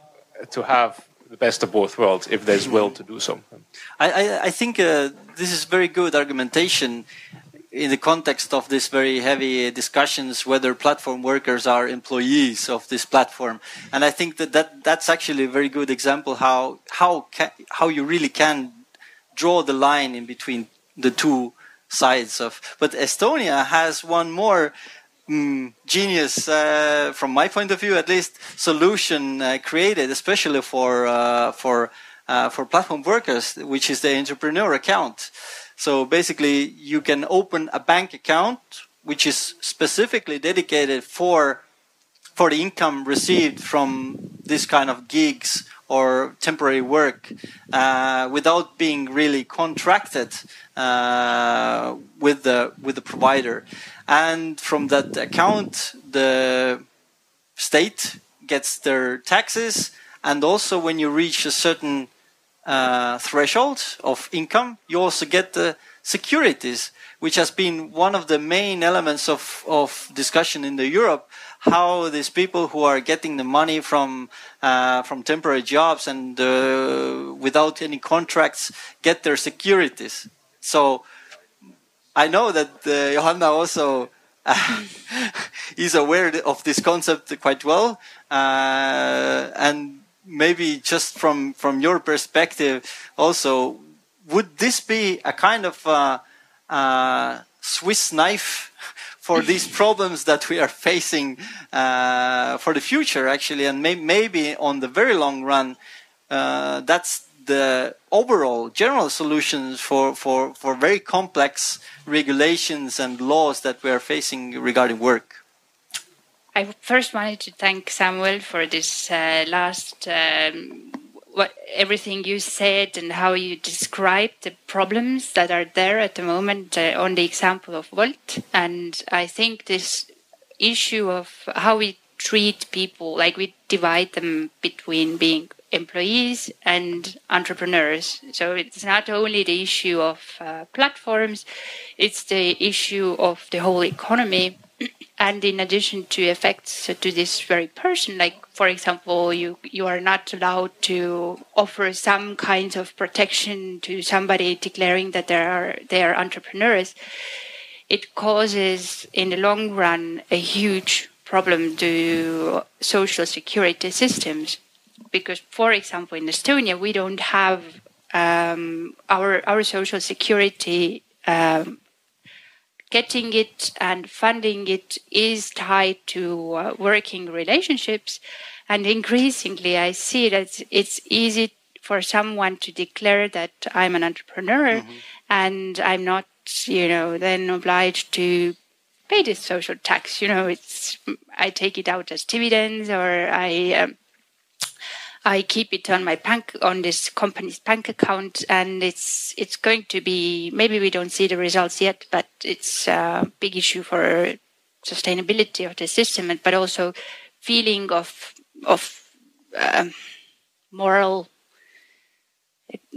to have the best of both worlds if there's will to do so. I, I, I think uh, this is very good argumentation in the context of this very heavy discussions whether platform workers are employees of this platform. And i think that, that that's actually a very good example how how how you really can draw the line in between the two sides of but estonia has one more mm, genius uh, from my point of view at least solution uh, created especially for uh, for uh, for platform workers which is the entrepreneur account so basically, you can open a bank account which is specifically dedicated for for the income received from this kind of gigs or temporary work uh, without being really contracted uh, with the with the provider. And from that account the state gets their taxes. And also when you reach a certain uh, threshold of income, you also get the securities, which has been one of the main elements of, of discussion in the Europe. How these people who are getting the money from uh, from temporary jobs and uh, without any contracts get their securities. So I know that uh, Johanna also <laughs> is aware of this concept quite well, uh, and maybe just from from your perspective also would this be a kind of uh, uh, swiss knife <laughs> for these <laughs> problems that we are facing uh, for the future actually? And may maybe on the very long run uh, that's the overall general solutions for, for, for very complex regulations and laws that we are facing regarding work I first wanted to thank Samuel for this uh, last um, what everything you said and how you described the problems that are there at the moment uh, on the example of Wolt. And I think this issue of how we treat people, like we divide them between being employees and entrepreneurs. So it's not only the issue of uh, platforms, it's the issue of the whole economy and in addition to effects to this very person like for example you you are not allowed to offer some kinds of protection to somebody declaring that they are they are entrepreneurs it causes in the long run a huge problem to social security systems. Because for example in estonia we don't have um, our our social security um, getting it and funding it is tied to uh, working relationships. And increasingly, I see that it's easy for someone to declare that I'm an entrepreneur mm-hmm. and I'm not, you know, then obliged to pay this social tax. You know, it's I take it out as dividends or I um, I keep it on my bank on this company's bank account, and it's it's going to be maybe we don't see the results yet, but it's a big issue for sustainability of the system, but also feeling of of um, moral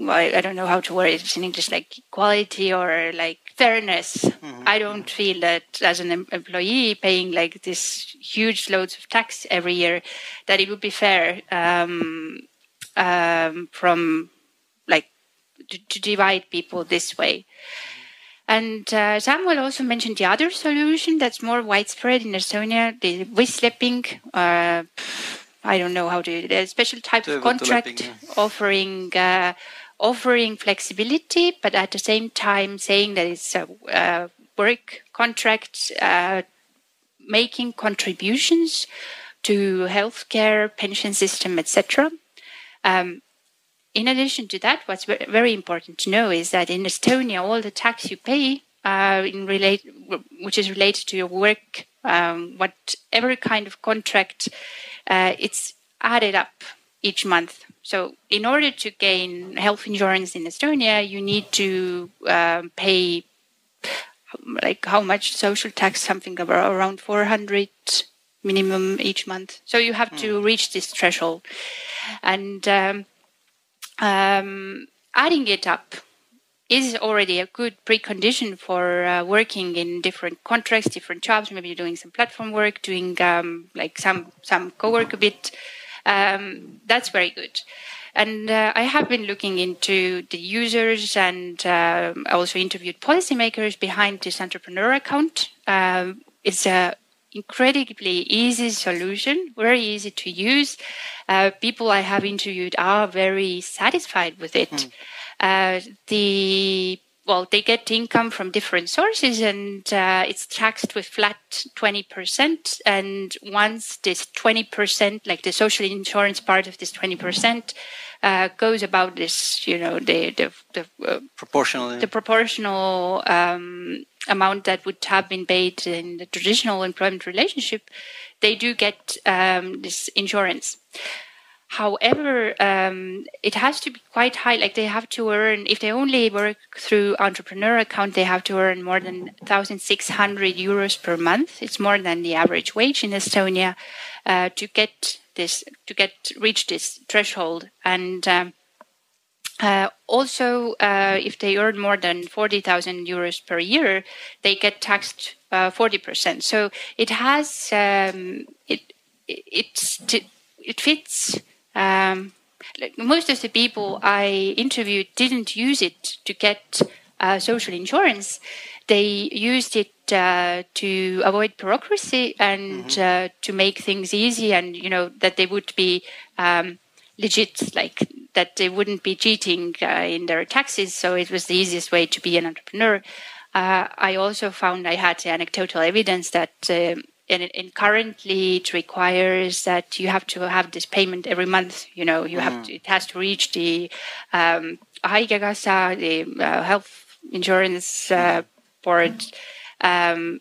I don't know how to word it in English, like equality or like fairness. Mm-hmm. I don't feel that as an employee paying like this huge loads of tax every year, that it would be fair um, um, from like to, to, divide people this way. And uh, Samuel also mentioned the other solution that's more widespread in Estonia, the whistlebing. Uh, I don't know how to a special type of contract offering uh, offering flexibility, but at the same time saying that it's a, work contract uh, making contributions to healthcare, pension system, etc. Um, in addition to that, what's very important to know is that in Estonia, all the tax you pay uh, in relate, which is related to your work um, whatever kind of contract, uh, it's added up each month. So, in order to gain health insurance in Estonia, you need to um, pay like how much social tax? Something around 400 minimum each month. So you have to reach this threshold, and um, um, adding it up is already a good precondition for uh, working in different contracts, different jobs. Maybe you're doing some platform work, doing um, like some some co-work a bit. Um, that's very good. And uh, I have been looking into the users and uh, I also interviewed policymakers behind this entrepreneur account. Um, it's a incredibly easy solution, very easy to use. Uh, people I have interviewed are very satisfied with it. Mm. Uh, the well, they get income from different sources and uh, it's taxed with flat 20%. And once this 20%, like the social insurance part of this 20%, uh, goes about this, you know, the the, the uh, proportional the proportional um, amount that would have been paid in the traditional employment relationship, they do get um, this insurance. However, um, it has to be quite high. Like they have to earn, if they only work through entrepreneur account, they have to earn more than 1,600 euros per month. It's more than the average wage in Estonia uh, to get this, to get reach this threshold. And um, uh, also, uh, if they earn more than 40,000 euros per year, they get taxed uh, 40%. So it has, um, it, it's, it fits um, like most of the people I interviewed didn't use it to get uh, social insurance. They used it uh, to avoid bureaucracy and mm-hmm. uh, to make things easy, and you know that they would be um, legit, like that they wouldn't be cheating uh, in their taxes. So it was the easiest way to be an entrepreneur. Uh, I also found I had anecdotal evidence that um, and, and, currently it requires that you have to have this payment every month. You know, you mm. have to, it has to reach the um, the uh, health insurance uh, board, um,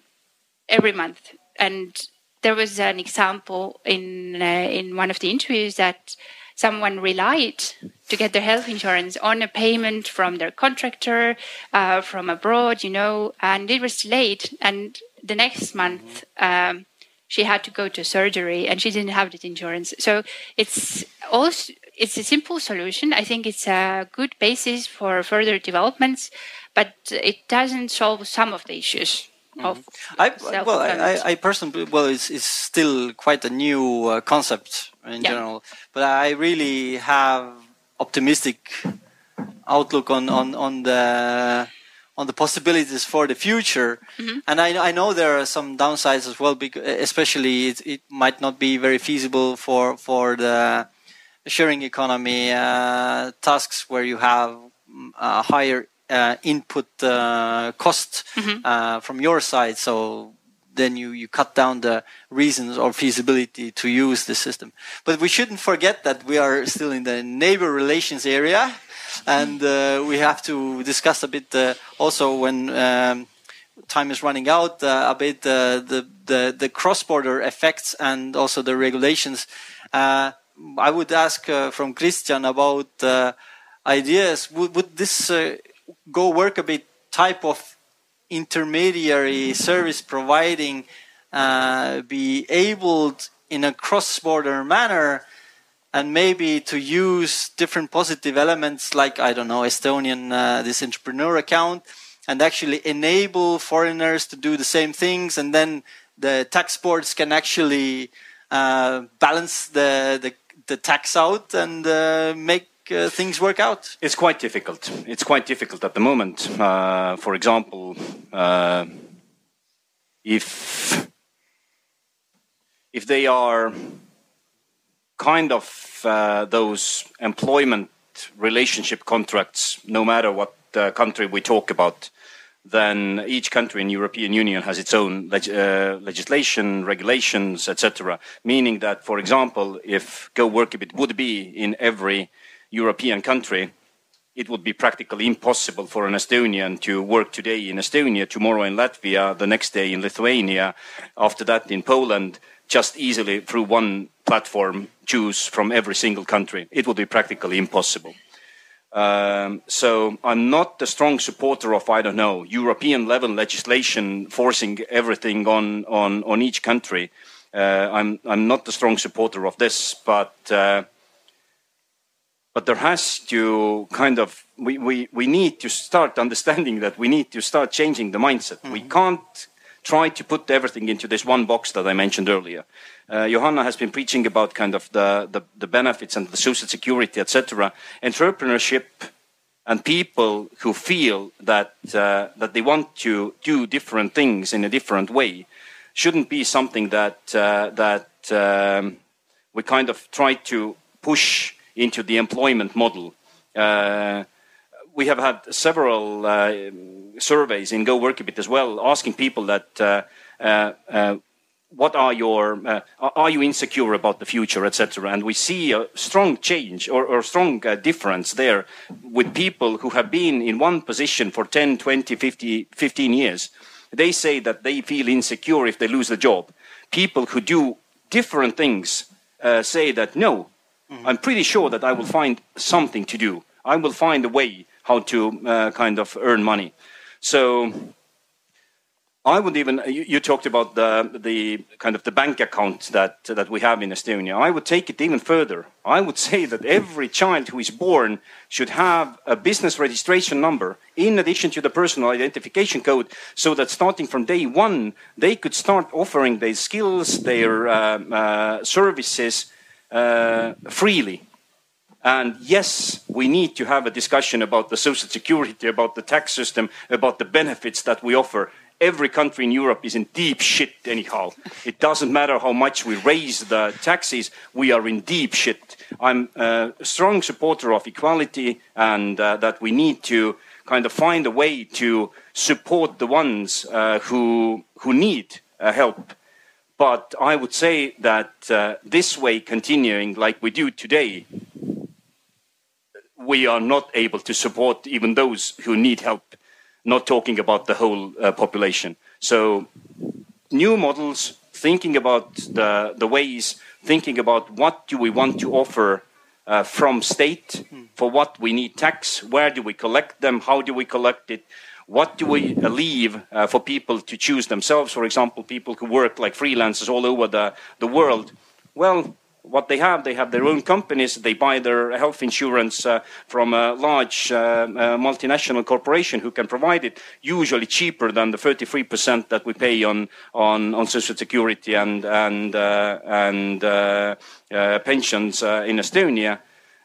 every month. And there was an example in uh, in one of the interviews that someone relied to get their health insurance on a payment from their contractor uh, from abroad, you know, and it was late. And the next month um, she had to go to surgery and she didn't have the insurance so it's also it's a simple solution i think it's a good basis for further developments but it doesn't solve some of the issues of mm-hmm. I, well, I, I, personally, well, it's, it's still quite a new uh, concept in yeah. general, but I really have optimistic outlook on, on, on the on the possibilities for the future. Mm-hmm. And I, I, know there are some downsides as well, because especially it, it might not be very feasible for for the sharing economy uh, tasks where you have a higher uh, input uh, cost mm-hmm. Uh, from your side. So then you, you cut down the reasons or feasibility to use the system. But we shouldn't forget that we are still in the neighbor relations area and uh, we have to discuss a bit uh, also when um, time is running out uh, a bit the the, the cross border effects and also the regulations. I would ask from Kristjan about ideas. Would, would this GoWorkaBit type of intermediary service providing uh, be able in a cross-border manner and maybe to use different positive elements like I don't know Estonian uh, this entrepreneur account and actually enable foreigners to do the same things and then the tax boards can actually uh, balance the, the, the tax out and uh, make uh, things work out? It's quite difficult. It's quite difficult at the moment. Uh, for example, uh, if if they are kind of uh, those employment relationship contracts, no matter what country we talk about, then each country in European Union has its own leg uh, legislation, regulations, etc. Meaning that, for example, if GoWorkaBit would be in every European country, it would be practically impossible for an Estonian to work today in Estonia, tomorrow in Latvia, the next day in Lithuania, after that in Poland, just easily through one platform choose from every single country. It would be practically impossible. Um, so I'm not a strong supporter of I don't know European level legislation forcing everything on on on each country. Uh, I'm I'm not a strong supporter of this, but. Uh, but there has to kind of we, we, we need to start <laughs> understanding that we need to start changing the mindset. Mm-hmm. We can't try to put everything into this one box that I mentioned earlier. Uh, Johanna has been preaching about kind of the, the, the benefits and the social security, etc. Entrepreneurship and people who feel that uh, that they want to do different things in a different way shouldn't be something that uh, that um, we kind of try to push into the employment model. Uh, we have had several uh, surveys in GoWorkaBit as well, asking people that uh, uh, uh what are your uh, are you insecure about the future, etc. And we see a strong change or, or strong difference there with people who have been in one position for 10, 20, 50, 15 years. They say that they feel insecure if they lose the job. People who do different things say that no, Mm-hmm. I'm pretty sure that I will find something to do. I will find a way how to uh, kind of earn money. So I would even you, you, talked about the the kind of the bank account that that we have in Estonia. I would take it even further. I would <laughs> say that every child who is born should have a business registration number in addition to the personal identification code, so that starting from day one they could start offering their skills, their uh, uh, services uh, freely. And yes, we need to have a discussion about the social security, about the tax system, about the benefits that we offer. Every country in Europe is in deep shit, anyhow. It doesn't matter how much we raise the taxes, we are in deep shit. I'm a strong supporter of equality and uh, that we need to kind of find a way to support the ones uh, who, who need uh, help but I would say that uh, this way, continuing like we do today, we are not able to support even those who need help, not talking about the whole uh, population. So, new models, thinking about the, the ways, thinking about what do we want to offer uh, from state, for what we need tax, where do we collect them, how do we collect it, what do we leave uh, for people to choose themselves? For example, people who work like freelancers all over the, the world. Well, what they have, they have their own companies. They buy their health insurance uh, from a large uh, uh multinational corporation who can provide it, usually cheaper than the 33% that we pay on on, on social security and and uh, and uh, pensions in Estonia.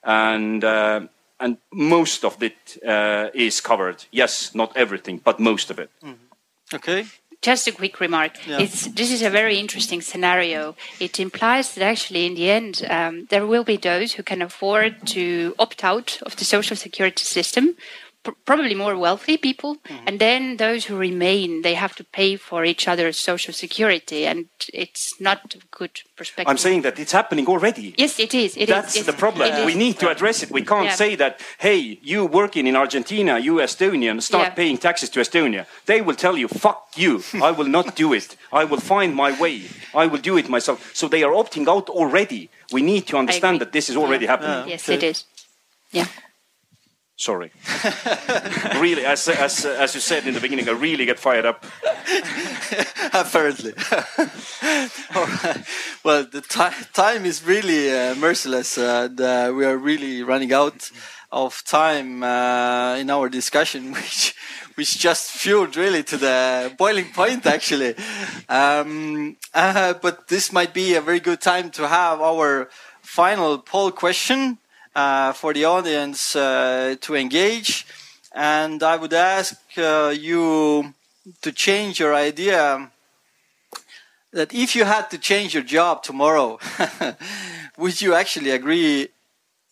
And and most of it uh, is covered. Yes, not everything, but most of it. Mm-hmm. Okay. Just a quick remark. Yeah. this is a very interesting scenario. It implies that actually, in the end, um, there will be those who can afford to opt out of the social security system, probably more wealthy people. Mm-hmm. and then those who remain they have to pay for each other's social security. And it's not a good perspective. I'm saying that it's happening already. Yes it is. It that's is, the problem. we need to address it. We can't yeah. say that hey you working in argentina you estonian start yeah. paying taxes to estonia. They will tell you fuck you. I will not do it. I will find my way. I will do it myself. So they are opting out already. We need to understand that this is already yeah. happening. Yes it is. Yeah Sorry. really, as, as, as you said in the beginning, I really get fired up. <laughs> Apparently. <laughs> well, the time is really uh, merciless. Uh, and, we are really running out of time uh, in our discussion, <laughs> which which just fueled really to the boiling point, actually. Um, uh, but this might be a very good time to have our final poll question uh, for the audience uh, to engage. And I would ask uh, you to change your idea that if you had to change your job tomorrow, <laughs> would you actually agree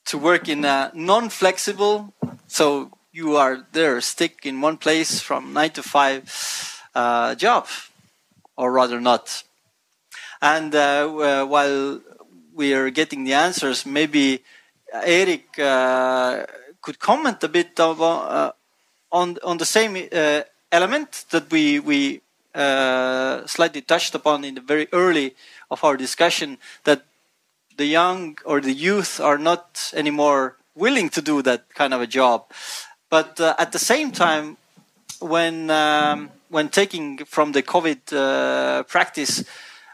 to work in a non-flexible, so you are there, stick in one place from nine to five uh, job, or rather not? And uh, while we are getting the answers, maybe Erik, uh, could comment a bit of, uh, on on the same uh, element that we we slightly touched upon in the very early of our discussion that the young or the youth are not anymore willing to do that kind of a job. But uh, at the same time, when um, when taking from the COVID uh, practice,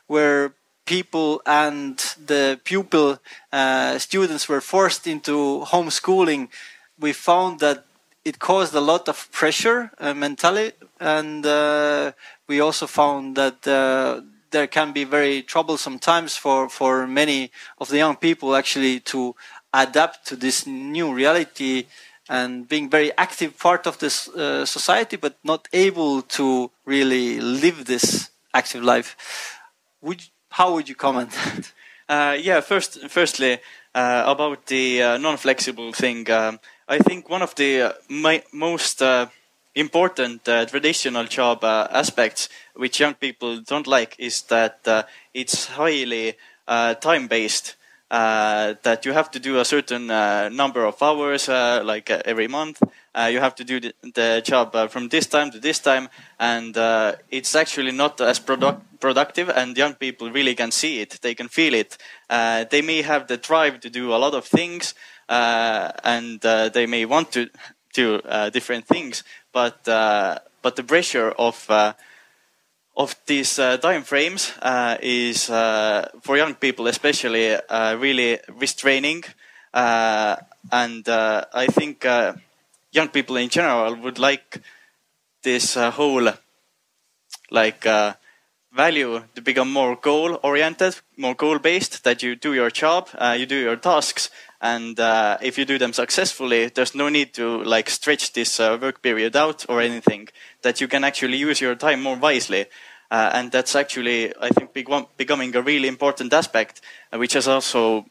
where people and the pupil uh, students were forced into homeschooling, we found that it caused a lot of pressure uh, mentally, and uh, we also found that uh, there can be very troublesome times for, for many of the young people actually to adapt to this new reality and being very active part of this uh, society, but not able to really live this active life. Would how would you comment? <laughs> uh, yeah, first, firstly, uh, about the uh, non-flexible thing, um, I think one of the uh, most uh, important uh, traditional job aspects which young people don't like is that it's highly time-based. That you have to do a certain number of hours, like every month. You have to do the, the job from this time to this time, and it's actually not as produ- productive. And young people really can see it; they can feel it. they may have the drive to do a lot of things, and they may want to do different things, but but the pressure of of these uh, time frames uh, is uh, for young people especially uh, really restraining uh, and uh, i think young people in general would like this uh, whole like uh, value to become more goal oriented more goal based that you do your job uh, you do your tasks and if you do them successfully there's no need to like stretch this work period out or anything that you can actually use your time more wisely. Uh, and that's actually, I think, becoming a really important aspect, uh, which has also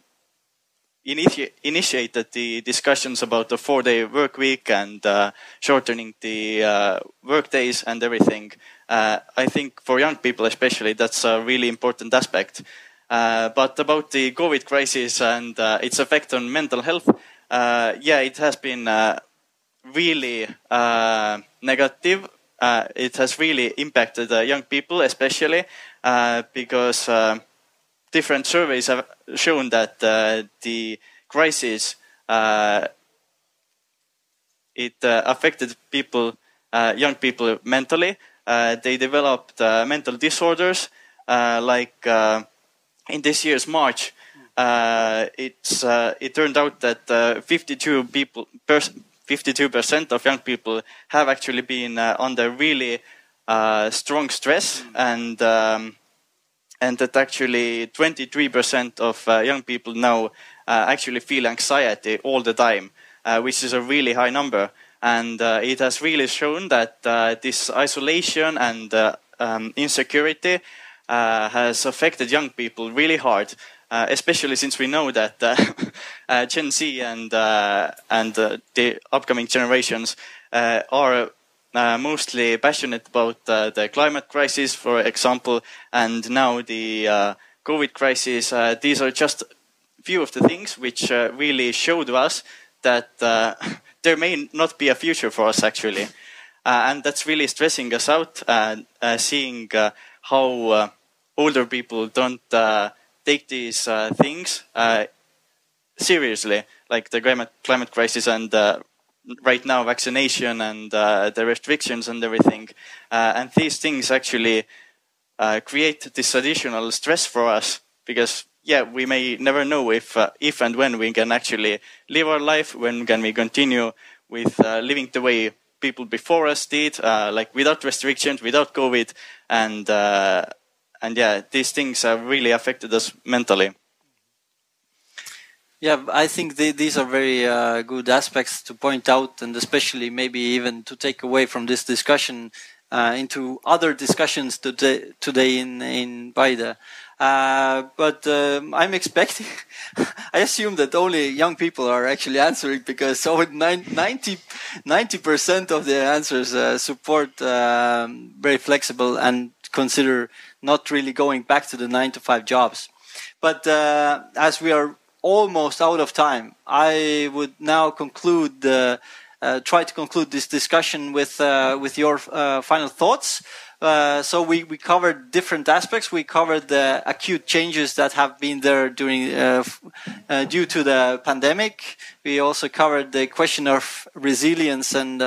initi initiated the discussions about the four-day work week and uh, shortening the uh, work days and everything. Uh, I think for young people especially, that's a really important aspect. Uh, but about the COVID crisis and its effect on mental health, yeah, it has been really negative uh, it has really impacted uh, young people, especially uh, because uh, different surveys have shown that uh, the crisis uh, it affected people, young people mentally. they developed mental disorders, like in this year's March. it's it turned out that 52 people 52% of young people have actually been uh, under really uh, strong stress and um, and that actually 23% of uh, young people now uh, actually feel anxiety all the time, uh, which is a really high number. And uh, it has really shown that this isolation and um, insecurity has affected young people really hard. Uh, especially since we know that uh, <laughs> uh, Gen Z and and the upcoming generations are mostly passionate about the climate crisis, for example, and now the COVID crisis. these are just few of the things which really show to us that <laughs> there may not be a future for us actually. Uh, and that's really stressing us out, uh, uh, seeing how older people don't take these uh, things uh, seriously, like the climate, climate crisis and uh, right now vaccination and uh, the restrictions and everything. Uh, and these things actually uh, create this additional stress for us because yeah, we may never know if if and when we can actually live our life, when can we continue with living the way people before us did, like without restrictions, without COVID, and and yeah, these things have really affected us mentally. Yeah, I think these are very uh, good aspects to point out, and especially maybe even to take away from this discussion uh, into other discussions today, today in in Paide. Uh, but um, I'm expecting, <laughs> I assume that only young people are actually answering because over <laughs> 90, percent of the answers uh, support um, very flexible and consider not really going back to the nine to five jobs. But uh, as we are almost out of time. I would now conclude, uh, uh, try to conclude this discussion with uh, with your uh, final thoughts. Uh, so we, we covered different aspects. We covered the acute changes that have been there during uh, uh, due to the pandemic. We also covered the question of resilience and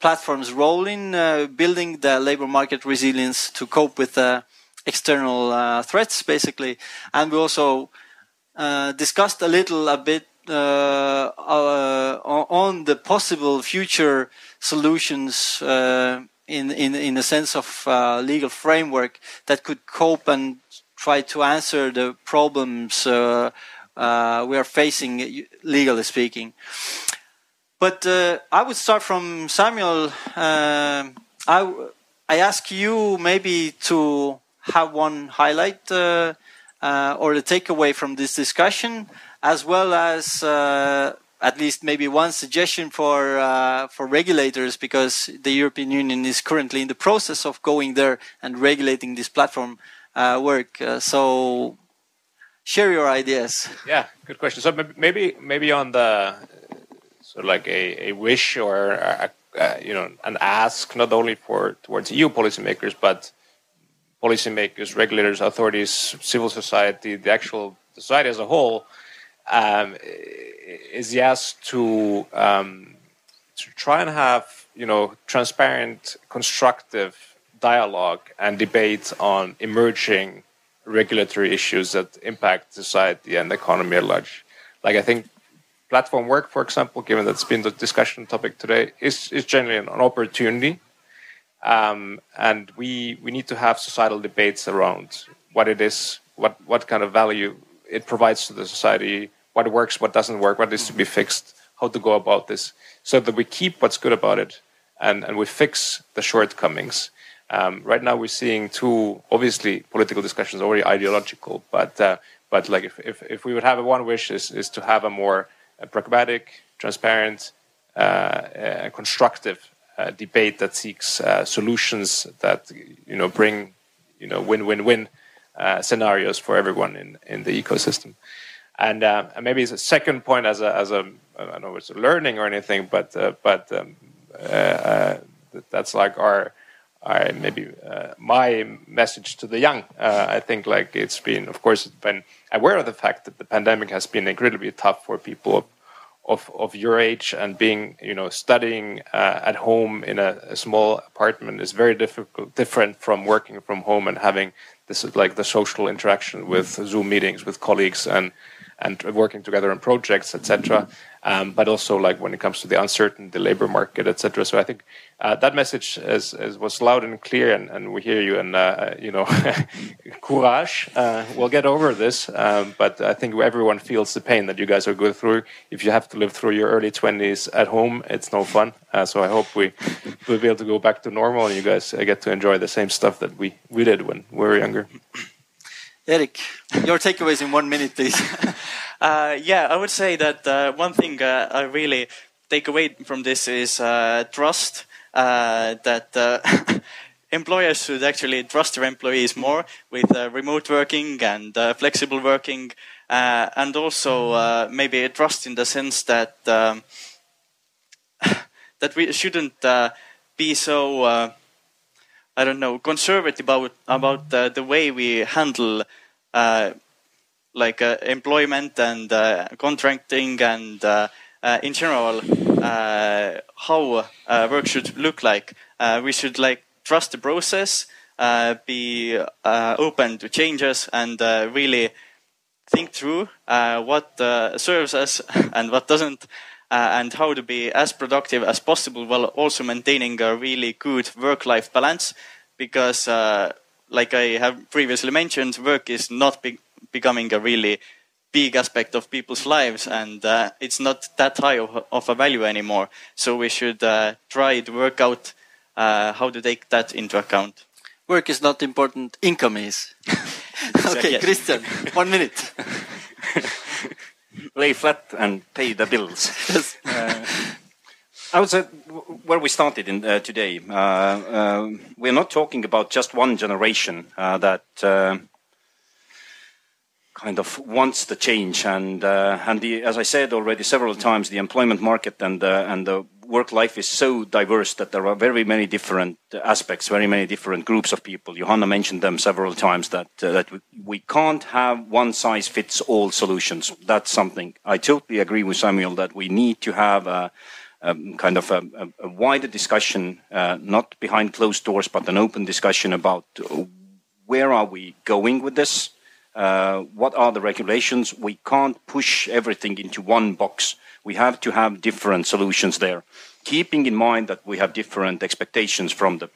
platforms' role in building the labor market resilience to cope with external threats, basically. And we also discussed a little a bit on the possible future solutions in in in a sense of uh, legal framework that could cope and try to answer the problems uh, uh, we are facing, legally speaking. But uh, I would start from Samuel. Uh, I I ask you maybe to have one highlight uh, or the takeaway from this discussion, as well as at least maybe one suggestion for uh, for regulators because the European Union is currently in the process of going there and regulating this platform uh, work. Uh, so share your ideas. Yeah, good question. So maybe maybe on the sort of like a, a wish or a, a, you know an ask not only for towards EU policymakers but policymakers, regulators, authorities, civil society, the actual society as a whole um, is yes to um, to try and have you know transparent, constructive dialogue and debate on emerging regulatory issues that impact society and the economy at large. Like I think platform work, for example, given that's been the discussion topic today, is is generally an opportunity. Um, and we we need to have societal debates around what it is, what what kind of value it provides to the society, what works, what doesn't work, what needs to be fixed, how to go about this, so that we keep what's good about it and, and we fix the shortcomings. Um, right now, we're seeing two obviously political discussions already ideological, but uh, but like if, if, if we would have a one wish is is to have a more uh, pragmatic, transparent, uh, uh constructive uh, debate that seeks uh, solutions that you know bring you know win win win scenarios for everyone in in the ecosystem. And, uh, and maybe it's a second point as a, as a I don't know if it's a learning or anything, but, uh, but um, uh, uh that's like our, our maybe uh, my message to the young. Uh, I think like it's been, of course, been aware of the fact that the pandemic has been incredibly tough for people of, of, your age and being, you know, studying uh, at home in a, a small apartment is very difficult, different from working from home and having this is like the social interaction with Zoom meetings with colleagues and and working together on projects, etc. Um, but also like when it comes to the uncertain, the labor market, etc. So I think uh, that message is, is, was loud and clear, and, and we hear you. And uh, you know, <laughs> courage. Uh, we'll get over this. Um, but I think everyone feels the pain that you guys are going through. If you have to live through your early twenties at home, it's no fun. Uh, so I hope we will be able to go back to normal, and you guys get to enjoy the same stuff that we we did when we were younger. Erik, your takeaways in one minute, please. <laughs> uh, yeah, I would say that uh, one thing uh, I really take away from this is uh, trust. Uh, that uh, <laughs> employers should actually trust their employees more with remote working and flexible working, and also maybe trust in the sense that um, <laughs> that we shouldn't be so I don't know, conservative about about uh, the way we handle uh, like uh, employment and uh, contracting and uh, uh, in general how work should look like. we should like trust the process, be open to changes, and really think through what serves us <laughs> and what doesn't. Uh, and how to be as productive as possible while also maintaining a really good work-life balance because uh, like I have previously mentioned, work is not be becoming a really big aspect of people's lives and uh, it's not that high of, of, a value anymore. So we should uh, try to work out uh, how to take that into account. Work is not important, income is. <laughs> <laughs> okay, Kristjan, one minute. <laughs> Lay flat and pay the bills. <laughs> Uh, I would say where we started in, uh, today, uh, uh, we're not talking about just one generation uh, that uh, kind of wants the change and uh, and the as I said already several times the employment market and and the work life is so diverse that there are very many different aspects very many different groups of people Johanna mentioned them several times that uh, that we, we can't have one size fits all solutions that's something I totally agree with Samuel that we need to have a, a kind of a, a wider discussion uh, not behind closed doors but an open discussion about where are we going with this uh, what are the regulations? We can't push everything into one box. We have to have different solutions there, keeping in mind that we have different expectations from the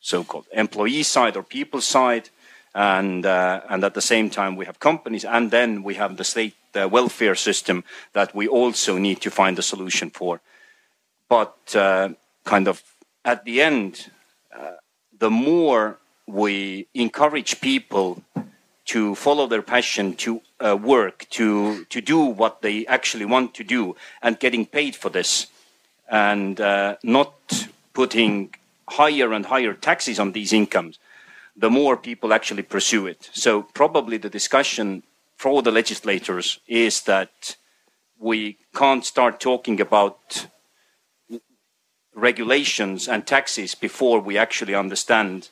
so-called employee side or people side, and uh, and at the same time we have companies, and then we have the state uh, welfare system that we also need to find a solution for. But uh, kind of at the end, uh, the more we encourage people to follow their passion, to uh, work, to to do what they actually want to do, and getting paid for this, and uh, not putting higher and higher taxes on these incomes, the more people actually pursue it. So probably the discussion for the legislators is that we can't start talking about regulations and taxes before we actually understand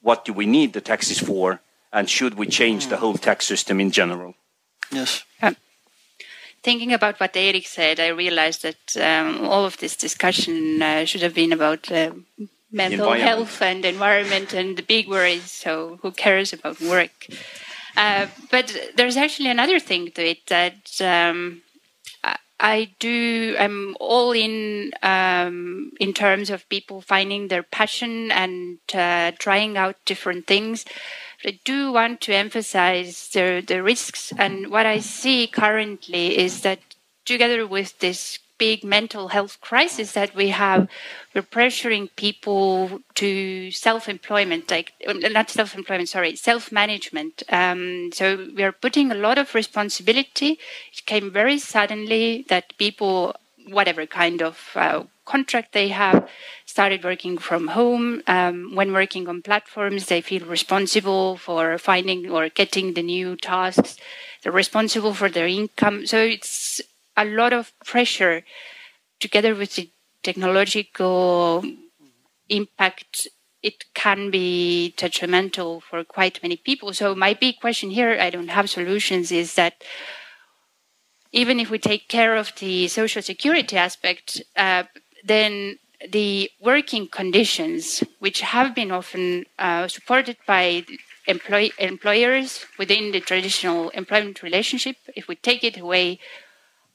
what do we need the taxes for and should we change the whole tax system in general? Yes. Um, thinking about what Erik said, I realized that um, all of this discussion uh, should have been about uh, mental health and environment and the big worries. So who cares about work? Uh, but there's actually another thing to it that um, I do. I'm all in um, in terms of people finding their passion and uh, trying out different things. I do want to emphasize the, the risks. And what I see currently is that together with this big mental health crisis that we have, we're pressuring people to self-employment, like not self-employment, sorry, self-management. Um, so we are putting a lot of responsibility. It came very suddenly that people, whatever kind of uh, contract they have, started working from home. Um, when working on platforms, they feel responsible for finding or getting the new tasks. They're responsible for their income. So it's a lot of pressure together with the technological impact. It can be detrimental for quite many people. So my big question here, I don't have solutions, is that even if we take care of the social security aspect, uh, then the working conditions, which have been often uh, supported by employ employers within the traditional employment relationship, if we take it away,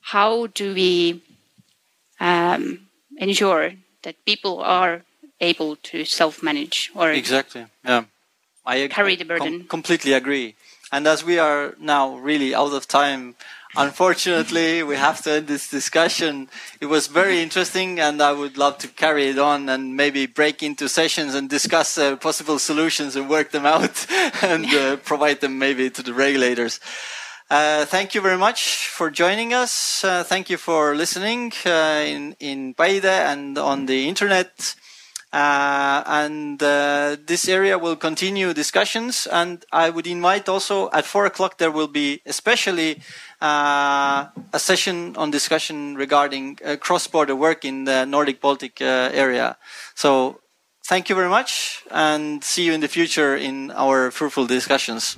how do we um, ensure that people are able to self-manage or exactly yeah I carry the burden? Com completely agree. And as we are now really out of time, unfortunately, we have to end this discussion. It was very interesting, and I would love to carry it on and maybe break into sessions and discuss uh, possible solutions and work them out <laughs> and uh, provide them maybe to the regulators. Uh, thank you very much for joining us. Uh, thank you for listening uh, in in Paide and on the internet. Uh, and uh, this area will continue discussions. And I would invite also at four o'clock there will be especially Uh, a session on discussion regarding uh, cross-border work in the Nordic Baltic uh, area. So thank you very much and see you in the future in our fruitful discussions.